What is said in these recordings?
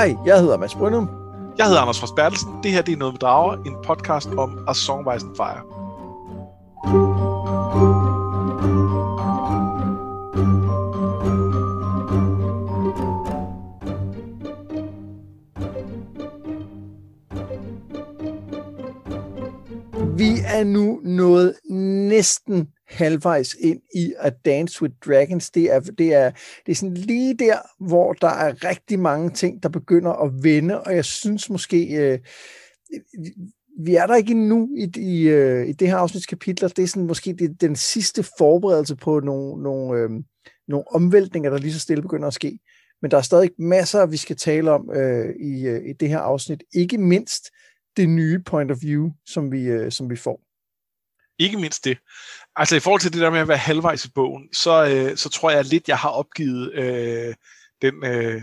Hej, jeg hedder Mads Brynum. Jeg hedder Anders Frost Bertelsen. Det her det er Noget med Drager, en podcast om A Song of Ice and Fire. Vi er nu nået næsten halvvejs ind i at Dance with Dragons. Det er, det er, det er sådan lige der, hvor der er rigtig mange ting, der begynder at vende, og jeg synes måske, øh, vi er der ikke endnu i, i, øh, i det her afsnitskapitler. Det er sådan måske det, den sidste forberedelse på nogle, nogle, øh, nogle omvæltninger, der lige så stille begynder at ske. Men der er stadig masser, vi skal tale om øh, i, øh, i det her afsnit. Ikke mindst det nye point of view, som vi, øh, som vi får. Ikke mindst det. Altså i forhold til det der med at være halvvejs i bogen, så, øh, så tror jeg lidt, jeg har opgivet øh, den, øh,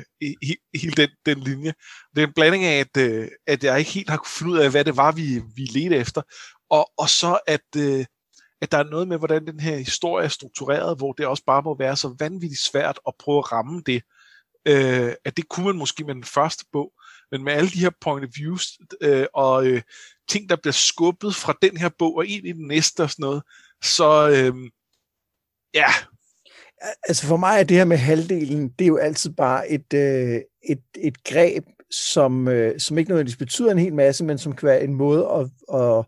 hele den, den linje. Det er en blanding af, at, øh, at jeg ikke helt har kunne finde ud af, hvad det var, vi, vi ledte efter, og, og så at, øh, at der er noget med, hvordan den her historie er struktureret, hvor det også bare må være så vanvittigt svært at prøve at ramme det, øh, at det kunne man måske med den første bog, men med alle de her point of views øh, og øh, ting, der bliver skubbet fra den her bog og ind i den næste og sådan noget, så øh, ja. Altså for mig er det her med halvdelen, det er jo altid bare et, øh, et, et greb, som, øh, som ikke nødvendigvis betyder en hel masse, men som kan være en måde at, at,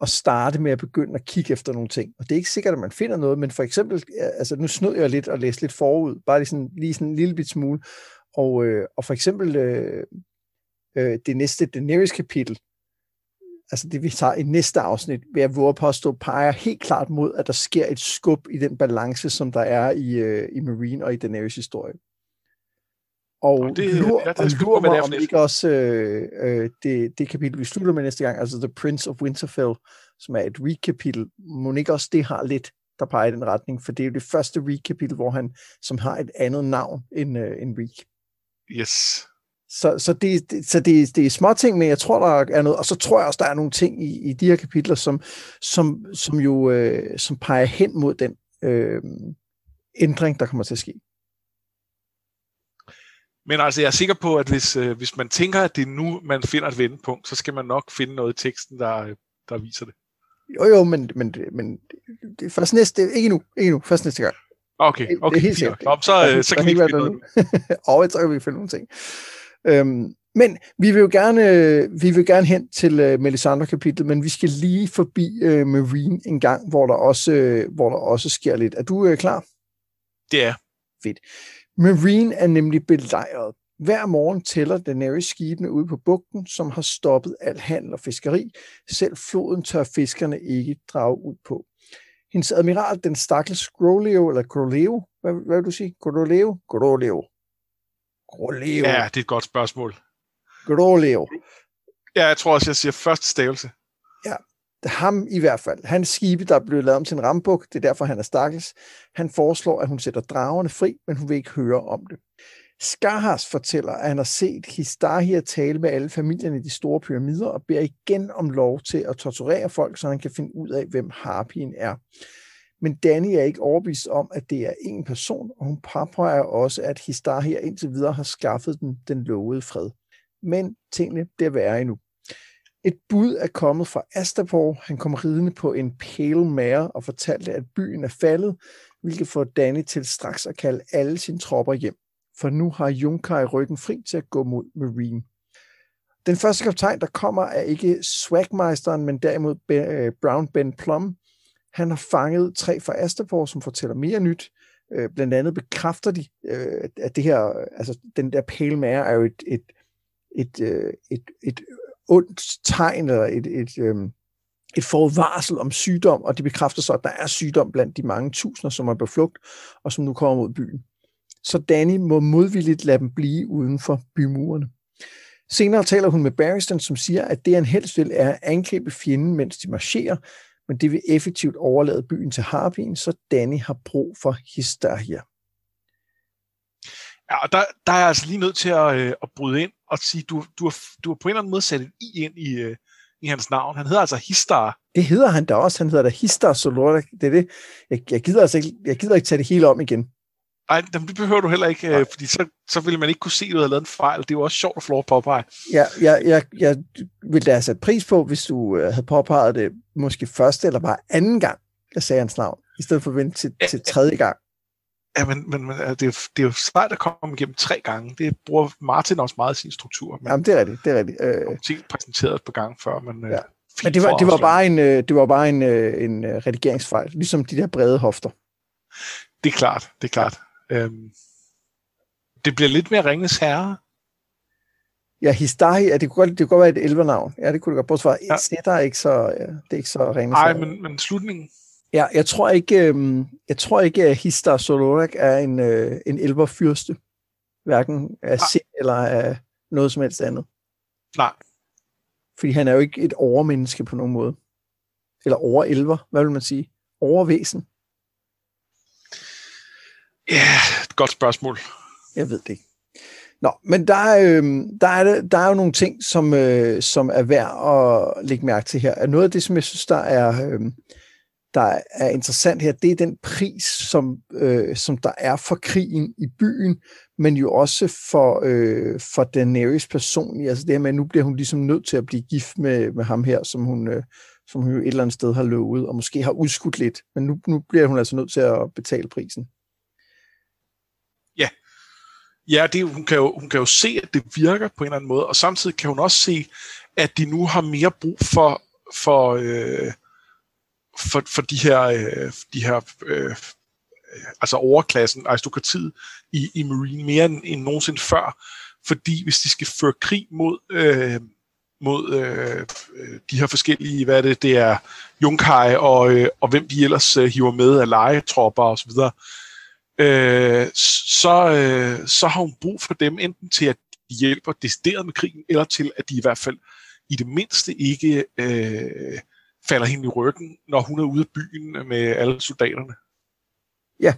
at starte med at begynde at kigge efter nogle ting. Og det er ikke sikkert, at man finder noget, men for eksempel, altså nu snød jeg lidt og læste lidt forud, bare lige sådan, lige sådan en lille bit smule, og, øh, og for eksempel øh, øh, det næste Daenerys-kapitel, altså det vi tager i næste afsnit, vil jeg våge påstå, peger helt klart mod, at der sker et skub i den balance, som der er i, øh, i Marine og i Daenerys historie. Og, og det, lur, ja, det og lur mig om ikke også øh, øh, det, det kapitel, vi slutter med næste gang, altså The Prince of Winterfell, som er et read-kapitel, må ikke også det har lidt, der peger i den retning, for det er jo det første read-kapitel, hvor han, som har et andet navn end, øh, end Reek. Yes. Så, så, det, så det, det er små ting, men jeg tror, der er noget, og så tror jeg også, der er nogle ting i, i de her kapitler, som, som, som jo øh, som peger hen mod den øh, ændring, der kommer til at ske. Men altså, jeg er sikker på, at hvis, øh, hvis man tænker, at det er nu, man finder et vendepunkt, så skal man nok finde noget i teksten, der, der viser det. Jo, jo, men, men, men det er først næste, ikke nu, ikke nu, først næste gang. Okay, okay. Det er helt sikkert. Nå, så, øh, så kan vi ikke finde noget. og så kan vi finde nogle ting. Øhm, men vi vil jo gerne, vi vil gerne hen til uh, Melisandre kapitel, men vi skal lige forbi uh, Marine en gang, hvor der også, uh, hvor der også sker lidt. Er du uh, klar? Det er. Fedt. Marine er nemlig belejret. Hver morgen tæller Daenerys skibene ude på bugten, som har stoppet al handel og fiskeri. Selv floden tør fiskerne ikke drage ud på. Hendes admiral, den stakkels Groleo, eller Groleo, hvad, hvad vil du sige? Groleo? Groleo. Groleo. Ja, det er et godt spørgsmål. Groleo. Ja, jeg tror også, jeg siger første stavelse. Ja, ham i hvert fald. Hans skibe, der er blevet lavet om til en rambuk, det er derfor, han er stakkels. Han foreslår, at hun sætter dragerne fri, men hun vil ikke høre om det. Skahas fortæller, at han har set Histahia tale med alle familierne i de store pyramider og beder igen om lov til at torturere folk, så han kan finde ud af, hvem Harpien er. Men Danny er ikke overbevist om, at det er en person, og hun påpeger også, at Histar her indtil videre har skaffet den den lovede fred. Men tingene bliver værre endnu. Et bud er kommet fra Astapor. Han kom ridende på en pale mare og fortalte, at byen er faldet, hvilket får Danny til straks at kalde alle sine tropper hjem. For nu har Junkai ryggen fri til at gå mod Marine. Den første kaptajn, der kommer, er ikke Swagmeisteren, men derimod øh, Brown Ben Plum, han har fanget tre fra Astapor, som fortæller mere nyt. Øh, blandt andet bekræfter de, øh, at det her, altså den der pale mare er jo et, et, et, øh, et, et ondt tegn, eller et, et, øh, et forvarsel om sygdom, og de bekræfter så, at der er sygdom blandt de mange tusinder, som er på flugt, og som nu kommer mod byen. Så Danny må modvilligt lade dem blive uden for bymurene. Senere taler hun med Barristan, som siger, at det han helst vil er at angribe fjenden, mens de marcherer, men det vil effektivt overlade byen til Harpien, så Danny har brug for Histahia. Ja, og der, der er jeg altså lige nødt til at, øh, at bryde ind og sige, du, du, har, du har på en eller anden måde sat et i ind i, øh, i hans navn. Han hedder altså Histar. Det hedder han da også. Han hedder da Histar Solora. Det er det. Jeg, jeg, gider altså ikke, jeg gider ikke tage det hele om igen. Nej, det behøver du heller ikke, øh, fordi så, så ville man ikke kunne se, at du havde lavet en fejl. Det er jo også sjovt at få lov at påpege. Ja, jeg, jeg, jeg ville da have sat pris på, hvis du øh, havde påpeget det måske første eller bare anden gang, jeg sagde hans navn, i stedet for at vente til, til tredje gang. Ja, men, men, men det, er, det er jo svært at komme igennem tre gange. Det bruger Martin også meget i sin struktur. Men Jamen, det er rigtigt. Det er rigtigt. Øh, ting præsenteret et par gange før, men... Øh, ja. Men det var, det var bare en, øh, det var bare en, en redigeringsfejl, ligesom de der brede hofter. Det er klart, det er klart. Øhm, det bliver lidt mere Ringens Herre. Ja, Histahi, ja, det, kunne godt, det kunne godt være et elvernavn. Ja, det kunne det godt. Bortset fra, ja. det er ikke så, ja, det er ikke så Ringens Nej, men, men slutningen. Ja, jeg tror ikke, øhm, jeg tror ikke at Histar Solorak er en, øh, en elverfyrste. Hverken af sind eller af noget som helst andet. Nej. Fordi han er jo ikke et overmenneske på nogen måde. Eller overelver, hvad vil man sige? Overvæsen. Ja, et godt spørgsmål. Jeg ved det ikke. Nå, men der er, øh, der er, der er jo nogle ting, som, øh, som er værd at lægge mærke til her. Noget af det, som jeg synes, der er, øh, der er interessant her, det er den pris, som, øh, som der er for krigen i byen, men jo også for, øh, for Daenerys personligt. Altså det her med, at nu bliver hun ligesom nødt til at blive gift med, med ham her, som hun, øh, som hun jo et eller andet sted har lovet, og måske har udskudt lidt. Men nu, nu bliver hun altså nødt til at betale prisen. Ja, det, hun, kan jo, hun kan jo se, at det virker på en eller anden måde, og samtidig kan hun også se, at de nu har mere brug for, for, øh, for, for de her, øh, de her øh, altså overklassen, aristokratiet i, i Marine mere end, end nogensinde før. Fordi hvis de skal føre krig mod, øh, mod øh, øh de her forskellige, hvad er det, det er Junkai og, øh, og hvem de ellers øh, hiver med af legetropper osv., øh, så, øh, så har hun brug for dem enten til at de hjælper decideret med krigen, eller til at de i hvert fald i det mindste ikke øh, falder hende i ryggen, når hun er ude af byen med alle soldaterne. Ja.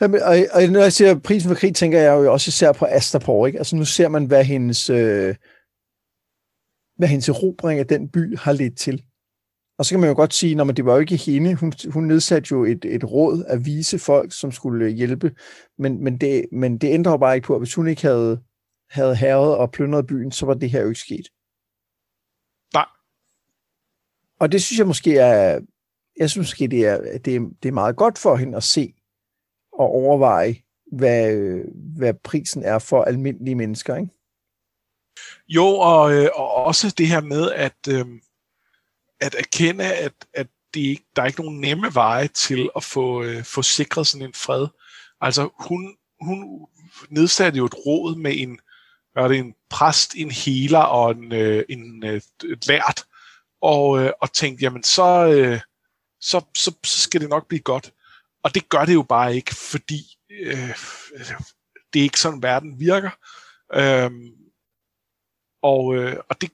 Og, og når jeg siger prisen for krig, tænker jeg jo også især på Astapor, ikke? Altså nu ser man, hvad hendes, øh, hvad hendes erobring af den by har ledt til. Og så kan man jo godt sige, at det var jo ikke hende. Hun, hun nedsatte jo et, et råd af vise folk, som skulle hjælpe. Men, men, det, men det ændrer jo bare ikke på, at hvis hun ikke havde, havde herret og plyndret byen, så var det her jo ikke sket. Nej. Og det synes jeg måske er, jeg synes måske, det er, det er, det er meget godt for hende at se og overveje, hvad, hvad prisen er for almindelige mennesker, ikke? Jo, og, øh, og også det her med, at, øh, at erkende, at, at det ikke, der er ikke nogen nemme veje til at få, øh, få sikret sådan en fred. Altså hun, hun nedsatte jo et råd med en, hvad det, en præst, en healer og en, øh, en øh, lært, og, øh, og tænkte, jamen så, øh, så, så, så skal det nok blive godt. Og det gør det jo bare ikke, fordi øh, det er ikke sådan, verden virker. Øh, og, øh, og det,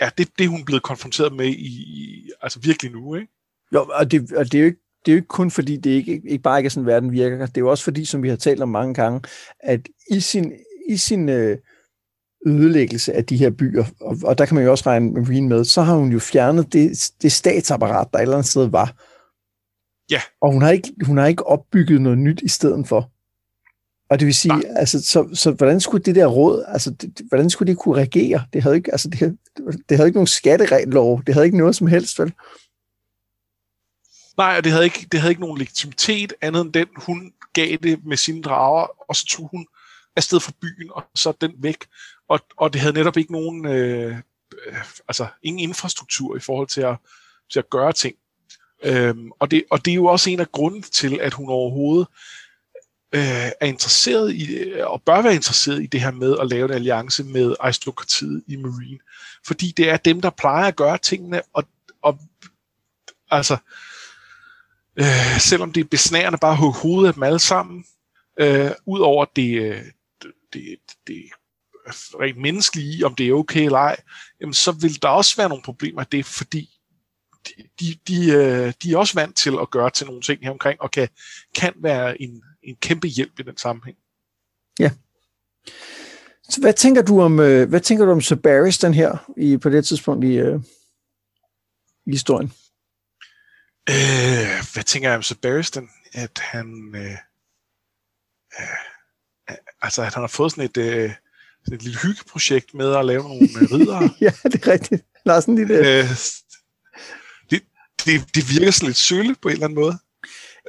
ja, det, det er hun blevet konfronteret med i, altså virkelig nu, ikke? Jo, og det, og det er jo ikke det er jo ikke kun fordi, det ikke, ikke bare ikke er sådan, verden virker. Det er jo også fordi, som vi har talt om mange gange, at i sin, i sin øh, ødelæggelse af de her byer, og, og der kan man jo også regne Marine med, så har hun jo fjernet det, det statsapparat, der et eller andet sted var. Ja. Og hun har, ikke, hun har ikke opbygget noget nyt i stedet for. Og det vil sige, Nej. altså, så, så hvordan skulle det der råd, altså, det, hvordan skulle det kunne regere? Det havde ikke, altså, det, det havde ikke nogen skattereglov, det havde ikke noget som helst, vel? Nej, og det havde ikke, det havde ikke nogen legitimitet andet end den, hun gav det med sine drager, og så tog hun afsted fra byen, og så den væk. Og, og det havde netop ikke nogen, øh, øh altså ingen infrastruktur i forhold til at, til at gøre ting. Øhm, og, det, og det er jo også en af grunden til, at hun overhovedet øh, er interesseret i, øh, og bør være interesseret i det her med at lave en alliance med aristokratiet i Marine. Fordi det er dem, der plejer at gøre tingene, og, og altså, øh, selvom det er besnærende bare at hovedet af dem alle sammen, øh, udover øh, det, det, det, det rent menneskelige, om det er okay eller ej, jamen så vil der også være nogle problemer af det, fordi de, de, øh, de er også vant til at gøre til nogle ting her omkring, og kan, kan være en, en kæmpe hjælp i den sammenhæng. Ja. Så hvad tænker du om, øh, hvad tænker du om Sir den her i, på det tidspunkt i, øh, i historien? Øh, hvad tænker jeg om Sir Barristan? At han, øh, øh, altså, at han har fået sådan et, øh, et lille hyggeprojekt med at lave nogle øh, ridere. ja, det er rigtigt. Der er sådan lidt... Øh, det, det, det virker sådan lidt sølle på en eller anden måde.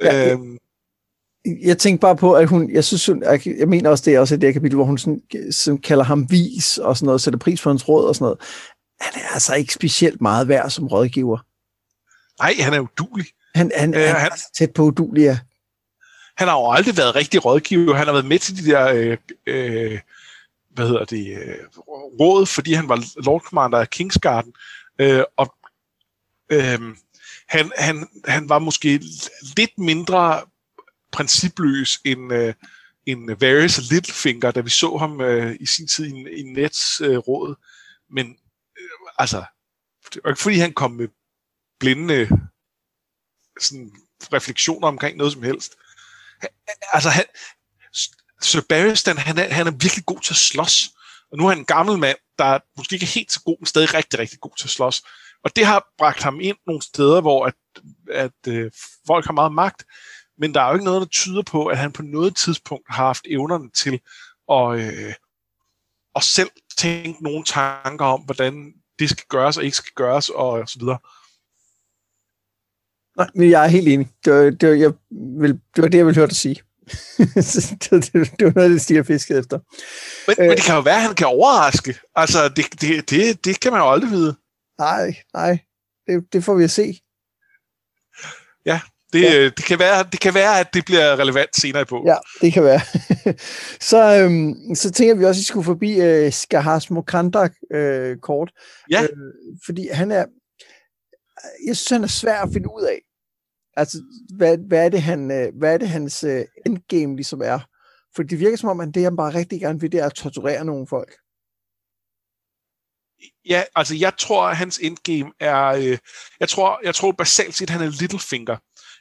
Ja, øhm, jeg tænkte bare på, at hun, jeg synes, hun, jeg, jeg mener også, det er også et det kapitel, hvor hun sådan, sådan kalder ham vis og sådan noget, sætter pris på hans råd og sådan noget. Han er altså ikke specielt meget værd som rådgiver. Nej, han er udulig. Han, han, øh, han, han er tæt på udulig, ja. Han har jo aldrig været rigtig rådgiver. Han har været med til de der, øh, øh, hvad hedder det, øh, råd, fordi han var Lord Commander af Kingsgarden. Øh, og øh, han, han, han var måske lidt mindre principløs en, øh, en Varys Littlefinger, da vi så ham øh, i sin tid i, i Nets øh, råd. Men øh, altså, det var ikke fordi han kom med blinde sådan, refleksioner omkring noget som helst. Han, altså, han, Sir Barristan, han er, han er virkelig god til at slås. Og nu er han en gammel mand, der måske ikke er helt så god, men stadig rigtig, rigtig god til at slås. Og det har bragt ham ind nogle steder, hvor at, at øh, folk har meget magt, men der er jo ikke noget, der tyder på, at han på noget tidspunkt har haft evnerne til at, øh, at selv tænke nogle tanker om, hvordan det skal gøres og ikke skal gøres, og så videre. Nej, men jeg er helt enig. Det var det, var, jeg vil, det, var det jeg ville høre dig sige. det, det, det var noget det, stiger fisket efter. Men, øh, men det kan jo være, at han kan overraske. Altså, det, det, det, det kan man jo aldrig vide. Nej, nej. Det, det får vi at se. Ja, det, ja. det, kan være, det kan være, at det bliver relevant senere på. Ja, det kan være. så, øhm, så tænker vi også, at vi skulle forbi øh, Skahars Mokandak øh, kort. Ja. Øh, fordi han er, jeg synes, han er svær at finde ud af. Altså, hvad, hvad, er, det, han, øh, hvad er det, hans øh, endgame ligesom er? For det virker som om, at det, han bare rigtig gerne vil, det er at torturere nogle folk. Ja, altså jeg tror, at hans endgame er, øh, jeg tror, jeg tror basalt set, han er Littlefinger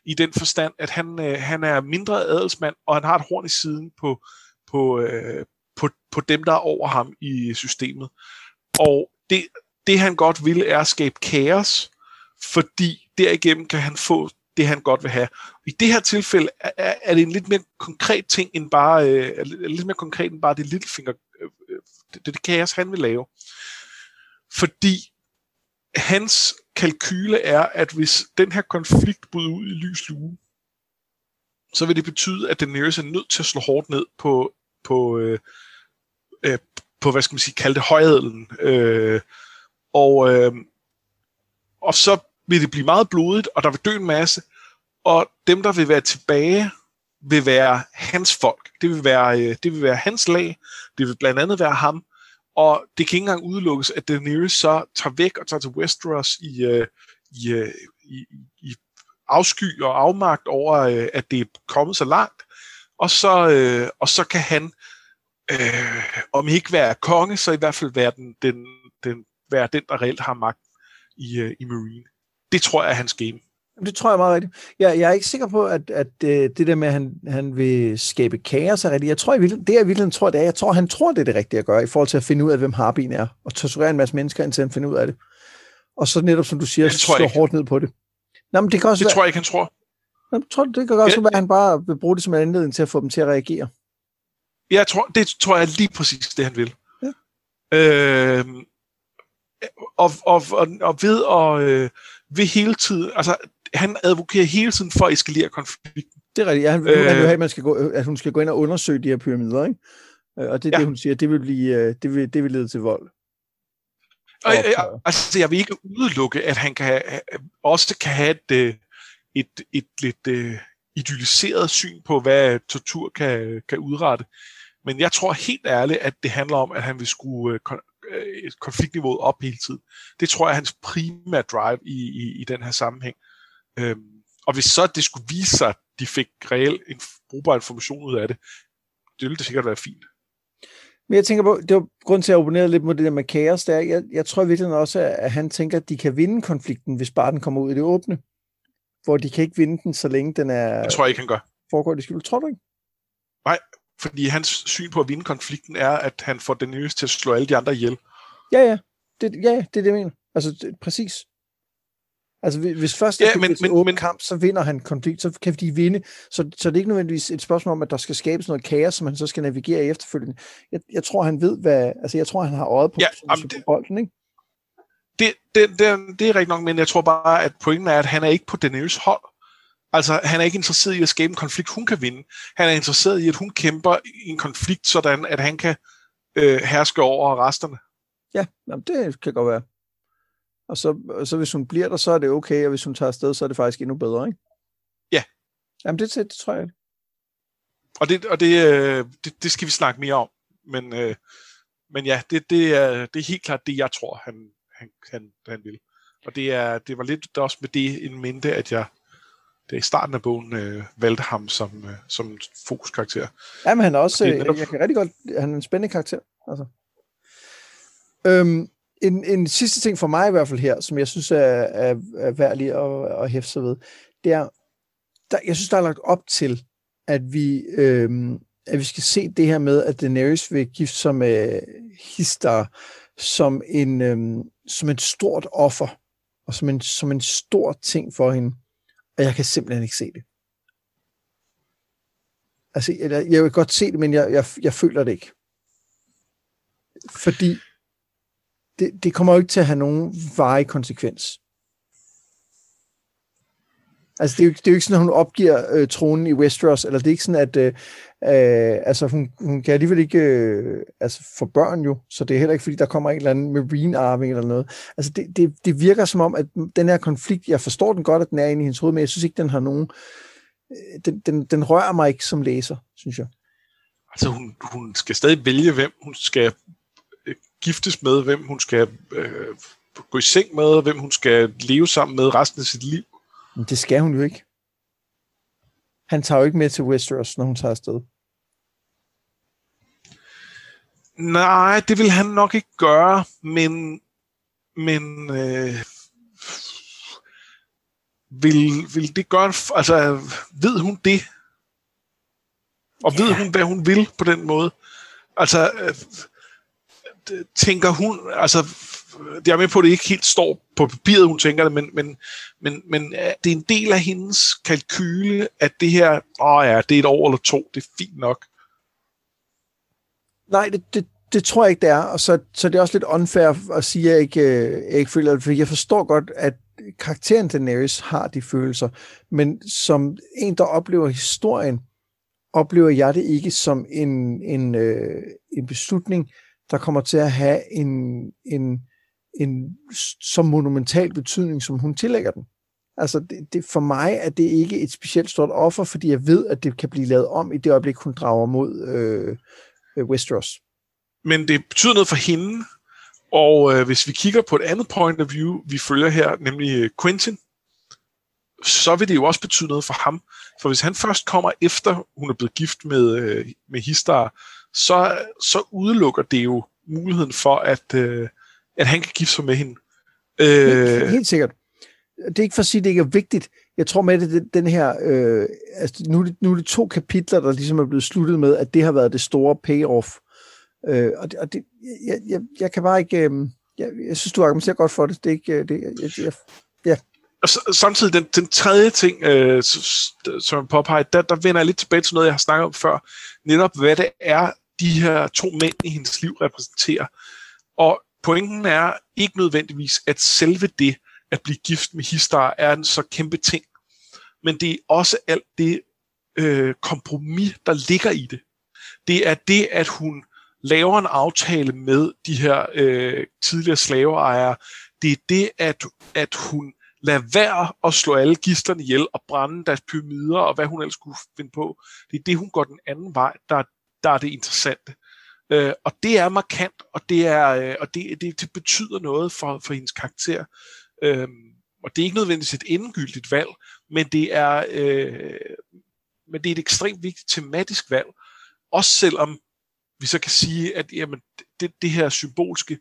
i den forstand, at han, øh, han er mindre adelsmand, og han har et horn i siden på, på, øh, på, på dem, der er over ham i systemet. Og det, det han godt vil, er at skabe kaos, fordi derigennem kan han få det, han godt vil have. I det her tilfælde er, er det en lidt mere konkret ting, end bare, øh, lidt mere konkret end bare det Littlefinger, finger, øh det, det kaos, han vil lave. Fordi hans kalkyle er, at hvis den her konflikt bryder ud i lys lue, så vil det betyde, at Daenerys er nødt til at slå hårdt ned på, på, øh, øh, på hvad skal man sige, kalde det højadelen. Øh, og, øh, og så vil det blive meget blodigt, og der vil dø en masse, og dem, der vil være tilbage, vil være hans folk. Det vil være, øh, det vil være hans lag. Det vil blandt andet være ham, og det kan ikke engang udelukkes, at Daenerys så tager væk og tager til Westeros i, øh, i, øh, i, i afsky og afmagt over, øh, at det er kommet så langt. Og så, øh, og så kan han, øh, om ikke være konge, så i hvert fald være den, den, den, være den der reelt har magt i, øh, i Marine. Det tror jeg er hans game. Det tror jeg meget rigtigt. Jeg, jeg er ikke sikker på, at, at øh, det der med, at han, han vil skabe kaos er rigtigt. Jeg tror, jeg det jeg virkelig tror, det er, jeg tror, han tror, det er det rigtige at gøre, i forhold til at finde ud af, hvem Harbin er, og torturere en masse mennesker, indtil han finder ud af det. Og så netop, som du siger, slå hårdt ned på det. Nå, men det kan også det være, tror jeg ikke, han tror. Nå, tror, det kan også ja. være, at han bare vil bruge det som en anledning til at få dem til at reagere. Jeg tror, det tror jeg lige præcis, det han vil. Ja. Øh, og, og, og, og ved at øh, ved hele tiden, altså han advokerer hele tiden for at eskalere konflikten. Det er rigtigt. Ja, han, øh, han vil have, at, man skal gå, at hun skal gå ind og undersøge de her pyramider, ikke? Øh, og det er ja. det, hun siger, det vil, blive, øh, det vil, det vil lede til vold. Og, og, øh, altså, jeg vil ikke udelukke, at han kan, også kan have et, et, et, lidt uh, idealiseret syn på, hvad tortur kan, kan udrette. Men jeg tror helt ærligt, at det handler om, at han vil skrue konfliktniveauet op hele tiden. Det tror jeg er hans primære drive i, i, i den her sammenhæng. Øhm, og hvis så det skulle vise sig, at de fik reelt en brugbar information ud af det, det ville det sikkert være fint. Men jeg tænker på, det var grund til at abonnere lidt på det der med kaos der. Jeg, jeg tror virkelig også, at han tænker, at de kan vinde konflikten, hvis bare den kommer ud i det åbne. Hvor de kan ikke vinde den, så længe den er... Jeg tror ikke, han gør. Foregår det skjult. Tror du ikke? Nej, fordi hans syn på at vinde konflikten er, at han får den til at slå alle de andre ihjel. Ja, ja. Det, ja, det er det, jeg mener. Altså, det, præcis. Altså, hvis først Ja, men- men, åben men- kamp, så vinder han konflikt, så kan de vinde. Så, så det er ikke nødvendigvis et spørgsmål om, at der skal skabes noget kaos, som han så skal navigere i efterfølgende. Jeg, jeg tror, han ved, hvad... Altså, jeg tror, han har øjet på, Ja, jamen, det- bolden, ikke? det, det, det, det er rigtigt nok, men jeg tror bare, at pointen er, at han er ikke på Daenerys hold. Altså, han er ikke interesseret i at skabe en konflikt, hun kan vinde. Han er interesseret i, at hun kæmper i en konflikt, sådan at han kan øh, herske over resterne. Ja, jamen, det kan godt være. Og så, og så hvis hun bliver der, så er det okay, og hvis hun tager afsted, så er det faktisk endnu bedre, ikke? Ja. Jamen, det, det tror jeg. Og det, og det, øh, det, det skal vi snakke mere om. Men, øh, men ja, det, det, er, det er helt klart det, jeg tror, han, han, han, han vil. Og det, er, det var lidt også med det en mente, at jeg da i starten af bogen øh, valgte ham som, øh, som fokuskarakter. Jamen, han er også, er øh, netop- jeg kan rigtig godt, han er en spændende karakter. Altså. Øhm, en, en sidste ting for mig i hvert fald her, som jeg synes er, er, er værd lige at, at hæfte sig ved, det er, der, jeg synes, der er lagt op til, at vi, øhm, at vi skal se det her med, at Daenerys vil gifte sig med øh, Histar som en, øhm, som en stort offer, og som en, som en stor ting for hende. Og jeg kan simpelthen ikke se det. Altså, jeg, jeg vil godt se det, men jeg, jeg, jeg føler det ikke. Fordi det, det kommer jo ikke til at have nogen varig konsekvens. Altså, det er, jo, det er jo ikke sådan, at hun opgiver øh, tronen i Westeros, eller det er ikke sådan, at øh, øh, altså, hun, hun kan alligevel ikke øh, altså, få børn jo, så det er heller ikke, fordi der kommer en eller anden marine-arving eller noget. Altså, det, det, det virker som om, at den her konflikt, jeg forstår den godt, at den er inde i hendes hoved, men jeg synes ikke, den har nogen, øh, den, den, den rører mig ikke som læser, synes jeg. Altså, hun, hun skal stadig vælge, hvem hun skal giftes med, hvem hun skal øh, gå i seng med, og hvem hun skal leve sammen med resten af sit liv. Men det skal hun jo ikke. Han tager jo ikke med til Westeros, når hun tager afsted. Nej, det vil han nok ikke gøre, men, men øh, vil, vil det gøre altså ved hun det? Og ved hun, hvad hun vil på den måde? Altså, øh, tænker hun, altså, det er med på, at det ikke helt står på papiret, hun tænker det, men, men, men, men det er en del af hendes kalkyle, at det her, åh ja, det er et år eller to, det er fint nok. Nej, det, det, det tror jeg ikke, det er. Og så, så det er også lidt unfair at sige, at jeg ikke, øh, jeg ikke føler det, for jeg forstår godt, at karakteren Daenerys har de følelser, men som en, der oplever historien, oplever jeg det ikke som en, en, øh, en beslutning, der kommer til at have en, en, en så monumental betydning, som hun tillægger den. Altså, det, det, for mig er det ikke et specielt stort offer, fordi jeg ved, at det kan blive lavet om i det øjeblik, hun drager mod øh, øh, Westeros. men det betyder noget for hende. Og øh, hvis vi kigger på et andet point of view, vi følger her, nemlig øh, Quentin, så vil det jo også betyde noget for ham. For hvis han først kommer efter, hun er blevet gift med, øh, med Histar, så, så udelukker det jo muligheden for, at, øh, at han kan gifte sig med hende. Helt, Øh, helt sikkert. Det er ikke for at sige, at det ikke er vigtigt. Jeg tror med, at det, den her... Øh, altså, nu, er det, nu er det to kapitler, der ligesom er blevet sluttet med, at det har været det store payoff. Øh, og det, og det, jeg, jeg, jeg kan bare ikke... Øh, jeg, jeg synes, du argumenterer godt for det. Det er ikke... øh, Det, jeg, jeg, og s- samtidig den, den tredje ting, øh, som jeg påpeger, der, der vender jeg lidt tilbage til noget, jeg har snakket om før. Netop hvad det er, de her to mænd i hendes liv repræsenterer. Og pointen er ikke nødvendigvis, at selve det at blive gift med Histar er en så kæmpe ting. Men det er også alt det øh, kompromis, der ligger i det. Det er det, at hun laver en aftale med de her øh, tidligere slaveejere. Det er det, at, at hun lader være at slå alle gisterne ihjel og brænde deres pyramider og hvad hun ellers kunne finde på. Det er det, hun går den anden vej, der, der er det interessante. Øh, og det er markant, og det, er, øh, og det, det, det betyder noget for, for hendes karakter. Øh, og det er ikke nødvendigvis et endegyldigt valg, men det er, øh, men det er et ekstremt vigtigt tematisk valg. Også selvom vi så kan sige, at jamen, det, det her symbolske,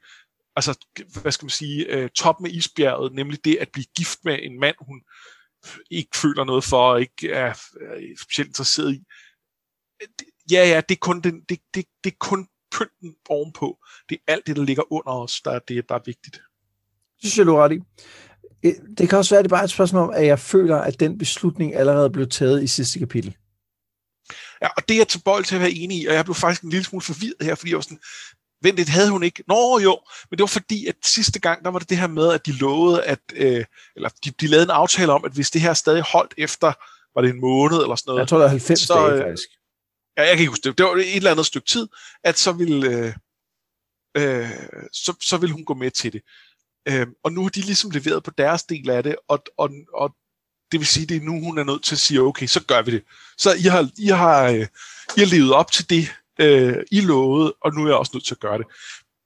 altså hvad skal man sige, øh, top med isbjerget, nemlig det at blive gift med en mand, hun ikke føler noget for, og ikke er, er specielt interesseret i. Det- Ja, ja, det er kun, den, det, det, det er kun pynten ovenpå. Det er alt det, der ligger under os, der er det, der er vigtigt. synes jeg, du er ret i. Det kan også være, at det er bare et spørgsmål om, at jeg føler, at den beslutning allerede blev taget i sidste kapitel. Ja, og det er jeg tilbøjelig til at være enig i, og jeg blev faktisk en lille smule forvirret her, fordi jeg var sådan, vent det havde hun ikke. Nå jo, men det var fordi, at sidste gang, der var det det her med, at de lovede, at, øh, eller de, de lavede en aftale om, at hvis det her stadig holdt efter, var det en måned eller sådan noget. Jeg tror, det er 90 så, dage faktisk. Ja, jeg kan ikke huske det. Det var et eller andet stykke tid, at så ville, øh, øh, så, så ville hun gå med til det. Øh, og nu har de ligesom leveret på deres del af det, og, og, og det vil sige, det er nu, hun er nødt til at sige, okay, så gør vi det. Så I har, I har, øh, I har levet op til det, øh, I lovede, og nu er jeg også nødt til at gøre det.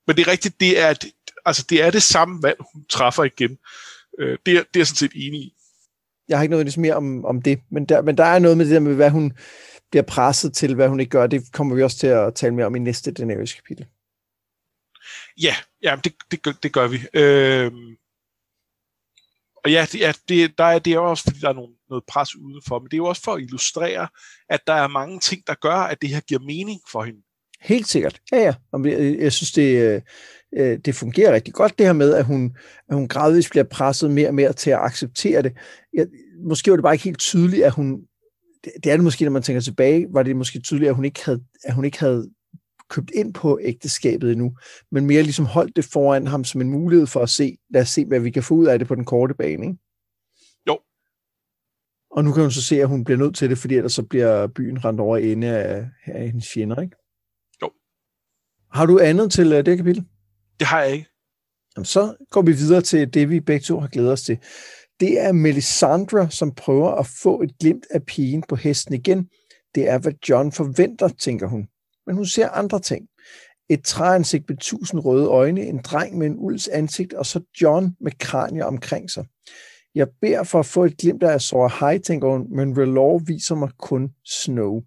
Men det er rigtigt, det er, at, altså, det, er det samme valg, hun træffer igen. Øh, det, er, det er jeg sådan set enig i. Jeg har ikke noget mere om, om det, men der, men der er noget med det der med, hvad hun bliver presset til, hvad hun ikke gør. Det kommer vi også til at tale mere om i næste Daenerys kapitel. Ja, ja det, det, det gør vi. Øh, og ja, det, ja det, der er, det er også, fordi der er nogle, noget pres udenfor, men det er jo også for at illustrere, at der er mange ting, der gør, at det her giver mening for hende. Helt sikkert. Ja, ja. Jeg, synes, det, øh, det fungerer rigtig godt, det her med, at hun, at hun gradvist bliver presset mere og mere til at acceptere det. Jeg, måske var det bare ikke helt tydeligt, at hun... Det, det er det måske, når man tænker tilbage, var det måske tydeligt, at hun ikke havde, at hun ikke havde købt ind på ægteskabet endnu, men mere ligesom holdt det foran ham som en mulighed for at se, lad os se, hvad vi kan få ud af det på den korte bane, ikke? Jo. Og nu kan hun så se, at hun bliver nødt til det, fordi ellers så bliver byen rent over ende af, af hendes fjender, ikke? Jo. Har du andet til uh, det kapitel? Det har jeg ikke. Jamen, så går vi videre til det, vi begge to har glædet os til. Det er Melisandre, som prøver at få et glimt af pigen på hesten igen. Det er, hvad John forventer, tænker hun men hun ser andre ting. Et træansigt med tusind røde øjne, en dreng med en ulds ansigt, og så John med kranier omkring sig. Jeg beder for at få et glimt af Azor High, tænker hun, men Relor viser mig kun Snow.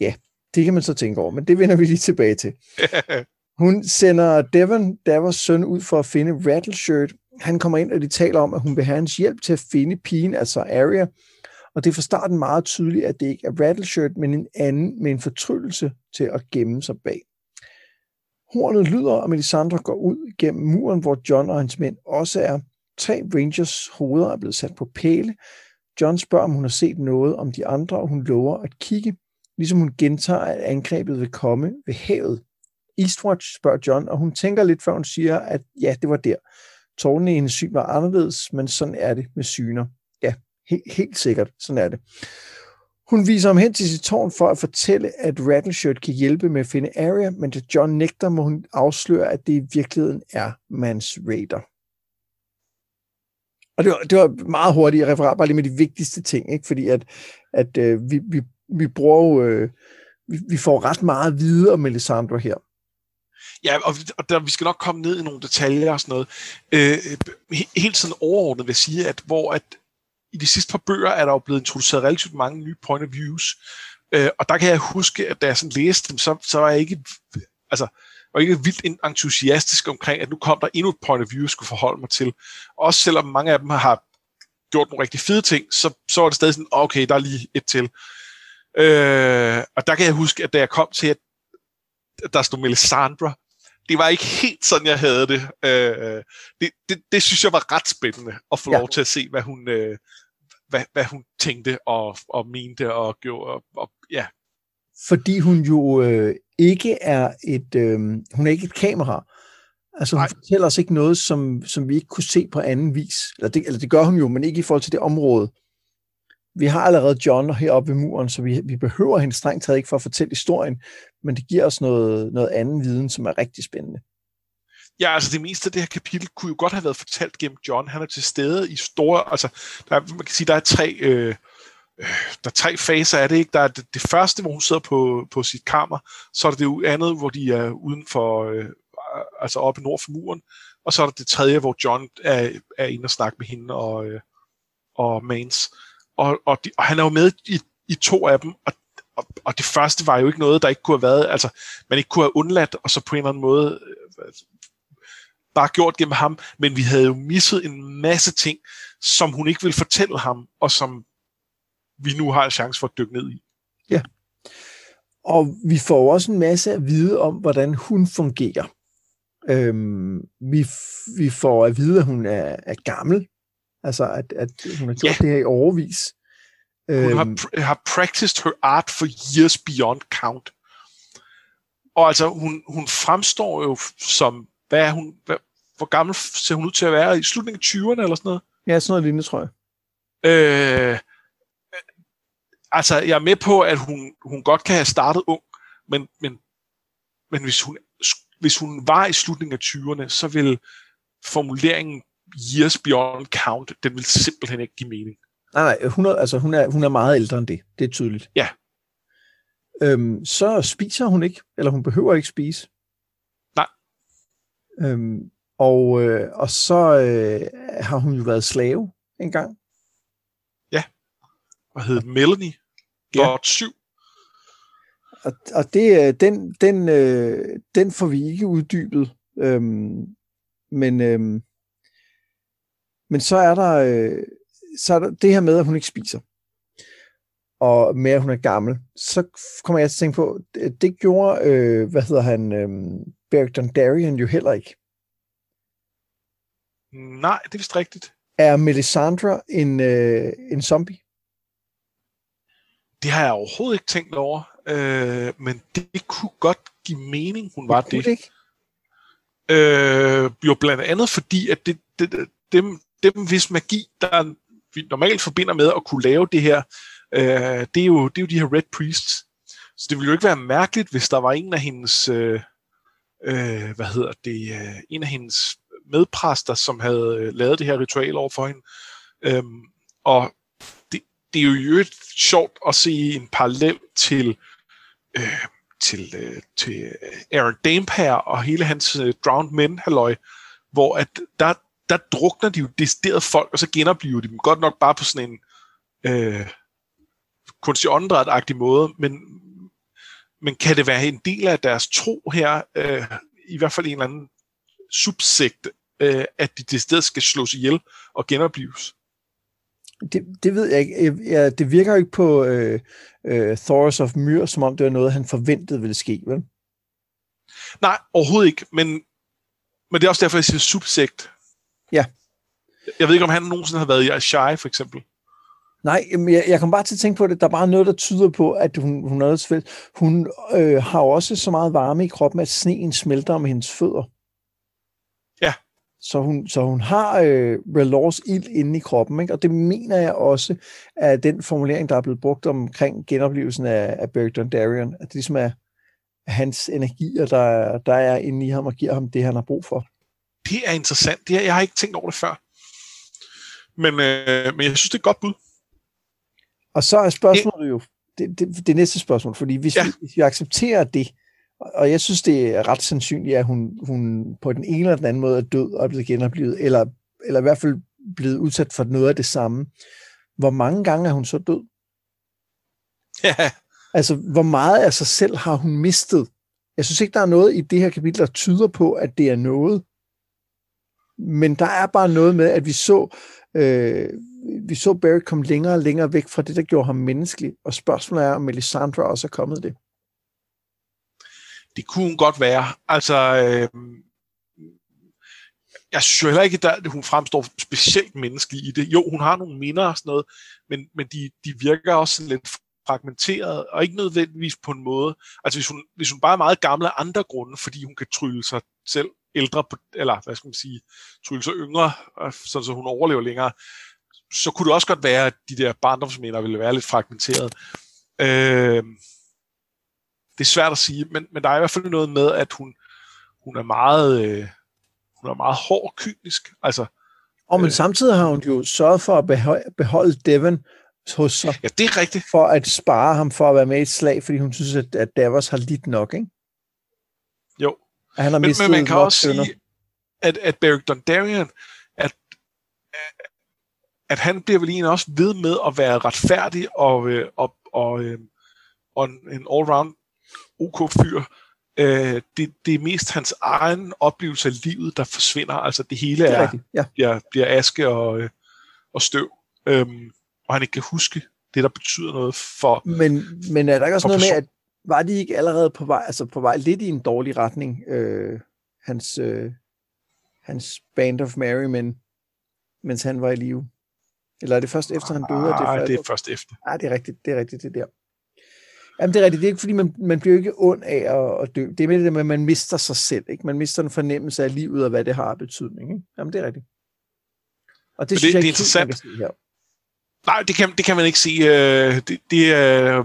Ja, det kan man så tænke over, men det vender vi lige tilbage til. Hun sender Devon, Davos søn, ud for at finde Rattleshirt. Han kommer ind, og de taler om, at hun vil have hans hjælp til at finde pigen, altså Arya, og det er fra starten meget tydeligt, at det ikke er Rattleshirt, men en anden med en fortryllelse til at gemme sig bag. Hornet lyder, og Melisandre går ud gennem muren, hvor John og hans mænd også er. Tre Rangers hoveder er blevet sat på pæle. John spørger, om hun har set noget om de andre, og hun lover at kigge, ligesom hun gentager, at angrebet vil komme ved havet. Eastwatch spørger John, og hun tænker lidt, før hun siger, at ja, det var der. Tårnene i hendes syn var anderledes, men sådan er det med syner. Ja, Helt, helt sikkert, sådan er det. Hun viser ham hen til sit tårn for at fortælle, at Rattleshirt kan hjælpe med at finde Arya, men da John nægter, må hun afsløre, at det i virkeligheden er Mans Raider. Og det var, det var meget hurtigt referat, bare lige med de vigtigste ting, ikke? fordi at, at øh, vi, vi, vi bruger jo, øh, vi, vi får ret meget at vide om Melisandre her. Ja, og, og der, vi skal nok komme ned i nogle detaljer og sådan noget. Øh, helt sådan overordnet vil jeg sige, at hvor at i de sidste par bøger er der jo blevet introduceret relativt mange nye point of views. Øh, og der kan jeg huske, at da jeg sådan læste dem, så, så var jeg ikke, altså, var ikke vildt entusiastisk omkring, at nu kom der endnu et point of view, jeg skulle forholde mig til. Også selvom mange af dem har gjort nogle rigtig fede ting, så, så var det stadig sådan, okay, der er lige et til. Øh, og der kan jeg huske, at da jeg kom til, at der stod Melisandre, det var ikke helt sådan, jeg havde det. Øh, det, det. Det synes jeg var ret spændende at få ja. lov til at se, hvad hun, øh, hvad, hvad hun tænkte og, og mente og gjorde. Og, og, ja. Fordi hun jo øh, ikke er et, øh, hun er ikke et kamera. Altså hun Nej. fortæller os ikke noget, som, som vi ikke kunne se på anden vis. Eller det, eller det gør hun jo, men ikke i forhold til det område vi har allerede John heroppe ved muren, så vi, vi behøver hende strengt taget ikke for at fortælle historien, men det giver os noget, noget anden viden, som er rigtig spændende. Ja, altså det meste af det her kapitel kunne jo godt have været fortalt gennem John. Han er til stede i store, altså der er, man kan sige, der er tre, øh, øh der er tre faser af det, ikke? Der er det, det første, hvor hun sidder på, på sit kammer, så er der det andet, hvor de er uden for, øh, altså oppe nord for muren, og så er der det tredje, hvor John er, er inde og snakke med hende og, øh, og Mains og, og, de, og han er jo med i, i to af dem, og, og, og det første var jo ikke noget, der ikke kunne have været, altså man ikke kunne have undladt, og så på en eller anden måde øh, bare gjort gennem ham, men vi havde jo misset en masse ting, som hun ikke ville fortælle ham, og som vi nu har en chance for at dykke ned i. Ja. Og vi får også en masse at vide om, hvordan hun fungerer. Øhm, vi, vi får at vide, at hun er, er gammel. Altså, at, at hun har gjort Ja. det her i overvis. Hun har, Øhm, pr- har practiced her art for years beyond count. Og altså, hun, hun fremstår jo som, hvad er hun, hvad, hvor gammel ser hun ud til at være? I slutningen af 20'erne eller sådan noget? ja, sådan noget lignende, tror jeg. Øh, altså, jeg er med på, at hun, hun godt kan have startet ung, men, men, men hvis, hun, hvis hun var i slutningen af 20'erne, så vil formuleringen years beyond count, den vil simpelthen ikke give mening. Nej, nej, hun er, altså, hun, er, hun er meget ældre end det. Det er tydeligt. Ja. Øhm, så spiser hun ikke, eller hun behøver ikke spise. Nej. Øhm, og, øh, og så øh, har hun jo været slave engang. Hvad hed Melanie? Ja. Dot 7. Og, og det, øh, den, den, øh, den får vi ikke uddybet. Øhm, men, øhm, men så er der øh, så er der det her med, at hun ikke spiser. Og med, at hun er gammel. Så kommer jeg til at tænke på, det, det gjorde, øh, hvad hedder han, øh, Beric Dondarrion jo heller ikke. Nej, det er vist rigtigt. Er Melisandre en, øh, en zombie? Det har jeg overhovedet ikke tænkt over. Øh, men det kunne godt give mening, hun var Kunne det. ikke? Øh, jo blandt andet fordi, at det, det, det- dem, hvis magi, der vi normalt forbinder med at kunne lave det her, øh, det, er jo, det er jo de her Red Priests. Så det ville jo ikke være mærkeligt, hvis der var en af hendes, øh, øh, hvad hedder det, øh, en af hendes medpræster, som havde øh, lavet det her ritual over for hende. Øhm, og det, det er jo i øvrigt sjovt at se en parallel til øh, til, øh, til Aaron Dampere og hele hans øh, Drowned Men halløj, hvor at der, der drukner de jo decideret folk, og så genoplever de dem godt nok bare på sådan en øh, kunstig åndedræt måde, men, men kan det være en del af deres tro her, øh, i hvert fald en eller anden subsekt, øh, at de decideret skal slås ihjel og genopleves? Det, det ved jeg ikke. Ja, det virker jo ikke på øh, øh, Thoros of Myr, som om det var noget, han forventede ville ske, vel? Nej, overhovedet ikke, men, men det er også derfor, jeg siger subsekt. Ja. Jeg ved ikke, om han nogensinde har været i Ashai, for eksempel. Nej, jamen, jeg, jeg kom bare til at tænke på det. Der er bare noget, der tyder på, at hun, hun svært. Hun øh, har også så meget varme i kroppen, at sneen smelter om hendes fødder. Ja. Så hun, så hun har øh, Relors ild inde i kroppen, ikke? og det mener jeg også at den formulering, der er blevet brugt omkring genoplevelsen af, af Beric Dondarrion, at det ligesom er hans energier, der, der er inde i ham og giver ham det, han har brug for. Det er interessant. Det er, jeg har ikke tænkt over det før. Men, øh, men jeg synes, det er et godt bud. Og så er spørgsmålet jo, det, det, det næste spørgsmål, fordi hvis. Ja. vi, hvis vi accepterer det, og jeg synes, det er ret sandsynligt, at hun, hun på den ene eller den anden måde er død og er blevet genoplevet, eller, eller i hvert fald blevet udsat for noget af det samme. Hvor mange gange er hun så død? Ja, Altså, hvor meget af sig selv har hun mistet? Jeg synes ikke, der er noget i det her kapitel, der tyder på, at det er noget. Men der er bare noget med, at vi så, øh, vi så Barry komme længere og længere væk fra det, der gjorde ham menneskelig. Og spørgsmålet er, om Melisandre også er kommet det. det kunne hun godt være. Altså, øh, jeg synes jo heller ikke, at hun fremstår specielt menneskelig i det. Jo, hun har nogle minder og sådan noget, men, men de, de virker også lidt fragmenteret, og ikke nødvendigvis på en måde. Altså, hvis hun, hvis hun bare er meget gammel af andre grunde, fordi hun kan trylle sig selv ældre, eller hvad skal man sige, trylle sig yngre, sådan så hun overlever længere, så kunne det også godt være, at de der barndomsminder ville være lidt fragmenteret. Øh, det er svært at sige, men, men der er i hvert fald noget med, at hun, hun er meget øh, hun er meget hård kynisk. Altså, Og men Øh. samtidig har hun jo sørget for at beholde, beholde Devon hos sig, ja, det er rigtigt. for at spare ham for at være med i et slag, fordi hun synes, at, at Davos har lidt nok, ikke? Jo. At han har Men, mistet men man kan også sige, at, at Beric Dondarrion, at, at han bliver vel egentlig også ved med at være retfærdig og, øh, og, og, øh, og en, en all-round OK fyr. Øh, det, det er mest hans egen oplevelse af livet, der forsvinder. Altså det hele Det er er, rigtigt, ja. bliver, bliver aske og, øh, og støv. Øhm, og han ikke kan huske det, der betyder noget for... Men, men er der ikke også noget med, at var de ikke allerede på vej, altså på vej lidt i en dårlig retning, øh, hans, øh, hans Band of Merry Men, mens han var i live? Eller er det først efter, han døde? Nej, det, det er først efter. Nej, det er rigtigt, det er rigtigt, det der. Jamen, det er rigtigt. Det er ikke, fordi man, man bliver ikke ond af at, at dø. Det er med det med, at man mister sig selv. Ikke? Man mister en fornemmelse af livet, og hvad det har af betydning. Ikke? Jamen, det er rigtigt. Og det, det synes jeg det er ikke, interessant. man kan se her. Nej, det kan, det kan man ikke sige. Øh, det, det, er,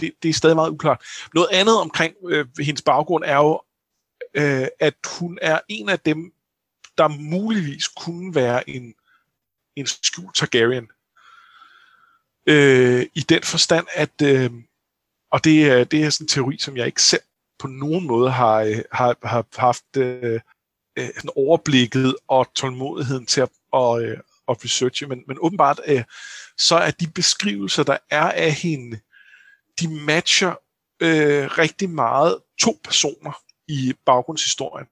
det, det er stadig meget uklart. Noget andet omkring øh, hendes baggrund er jo, øh, at hun er en af dem, der muligvis kunne være en, en skjult Targaryen. Øh, I den forstand, at, øh, og det, er- det er sådan en teori, som jeg ikke selv på nogen måde har, øh, har, har haft øh, øh, sådan overblikket og tålmodigheden til at, og, øh, at researche, men, men åbenbart øh, så er de beskrivelser, der er af hende, de matcher øh, rigtig meget to personer i baggrundshistorien.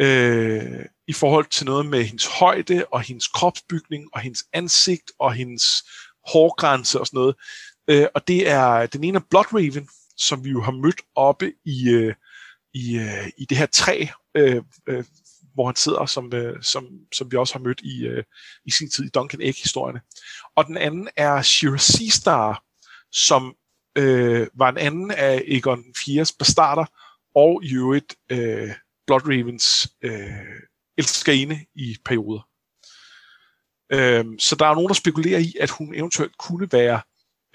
Øh, I forhold til noget med hendes højde og hendes kropsbygning og hendes ansigt og hendes hårgrænse og sådan noget. Øh, og det er den ene er Bloodraven, som vi jo har mødt oppe i, øh, i, øh, i det her træ, øh, øh, hvor han sidder, som, øh, som, som vi også har mødt i, øh, i sin tid i Duncan Egg-historierne. Og den anden er Shira Seastar, som øh, var en anden af Egon IV's bastarder, og i øvrigt øh, Bloodravens øh, elskerinde i perioder. Øh, så der er nogen, der spekulerer i, at hun eventuelt kunne være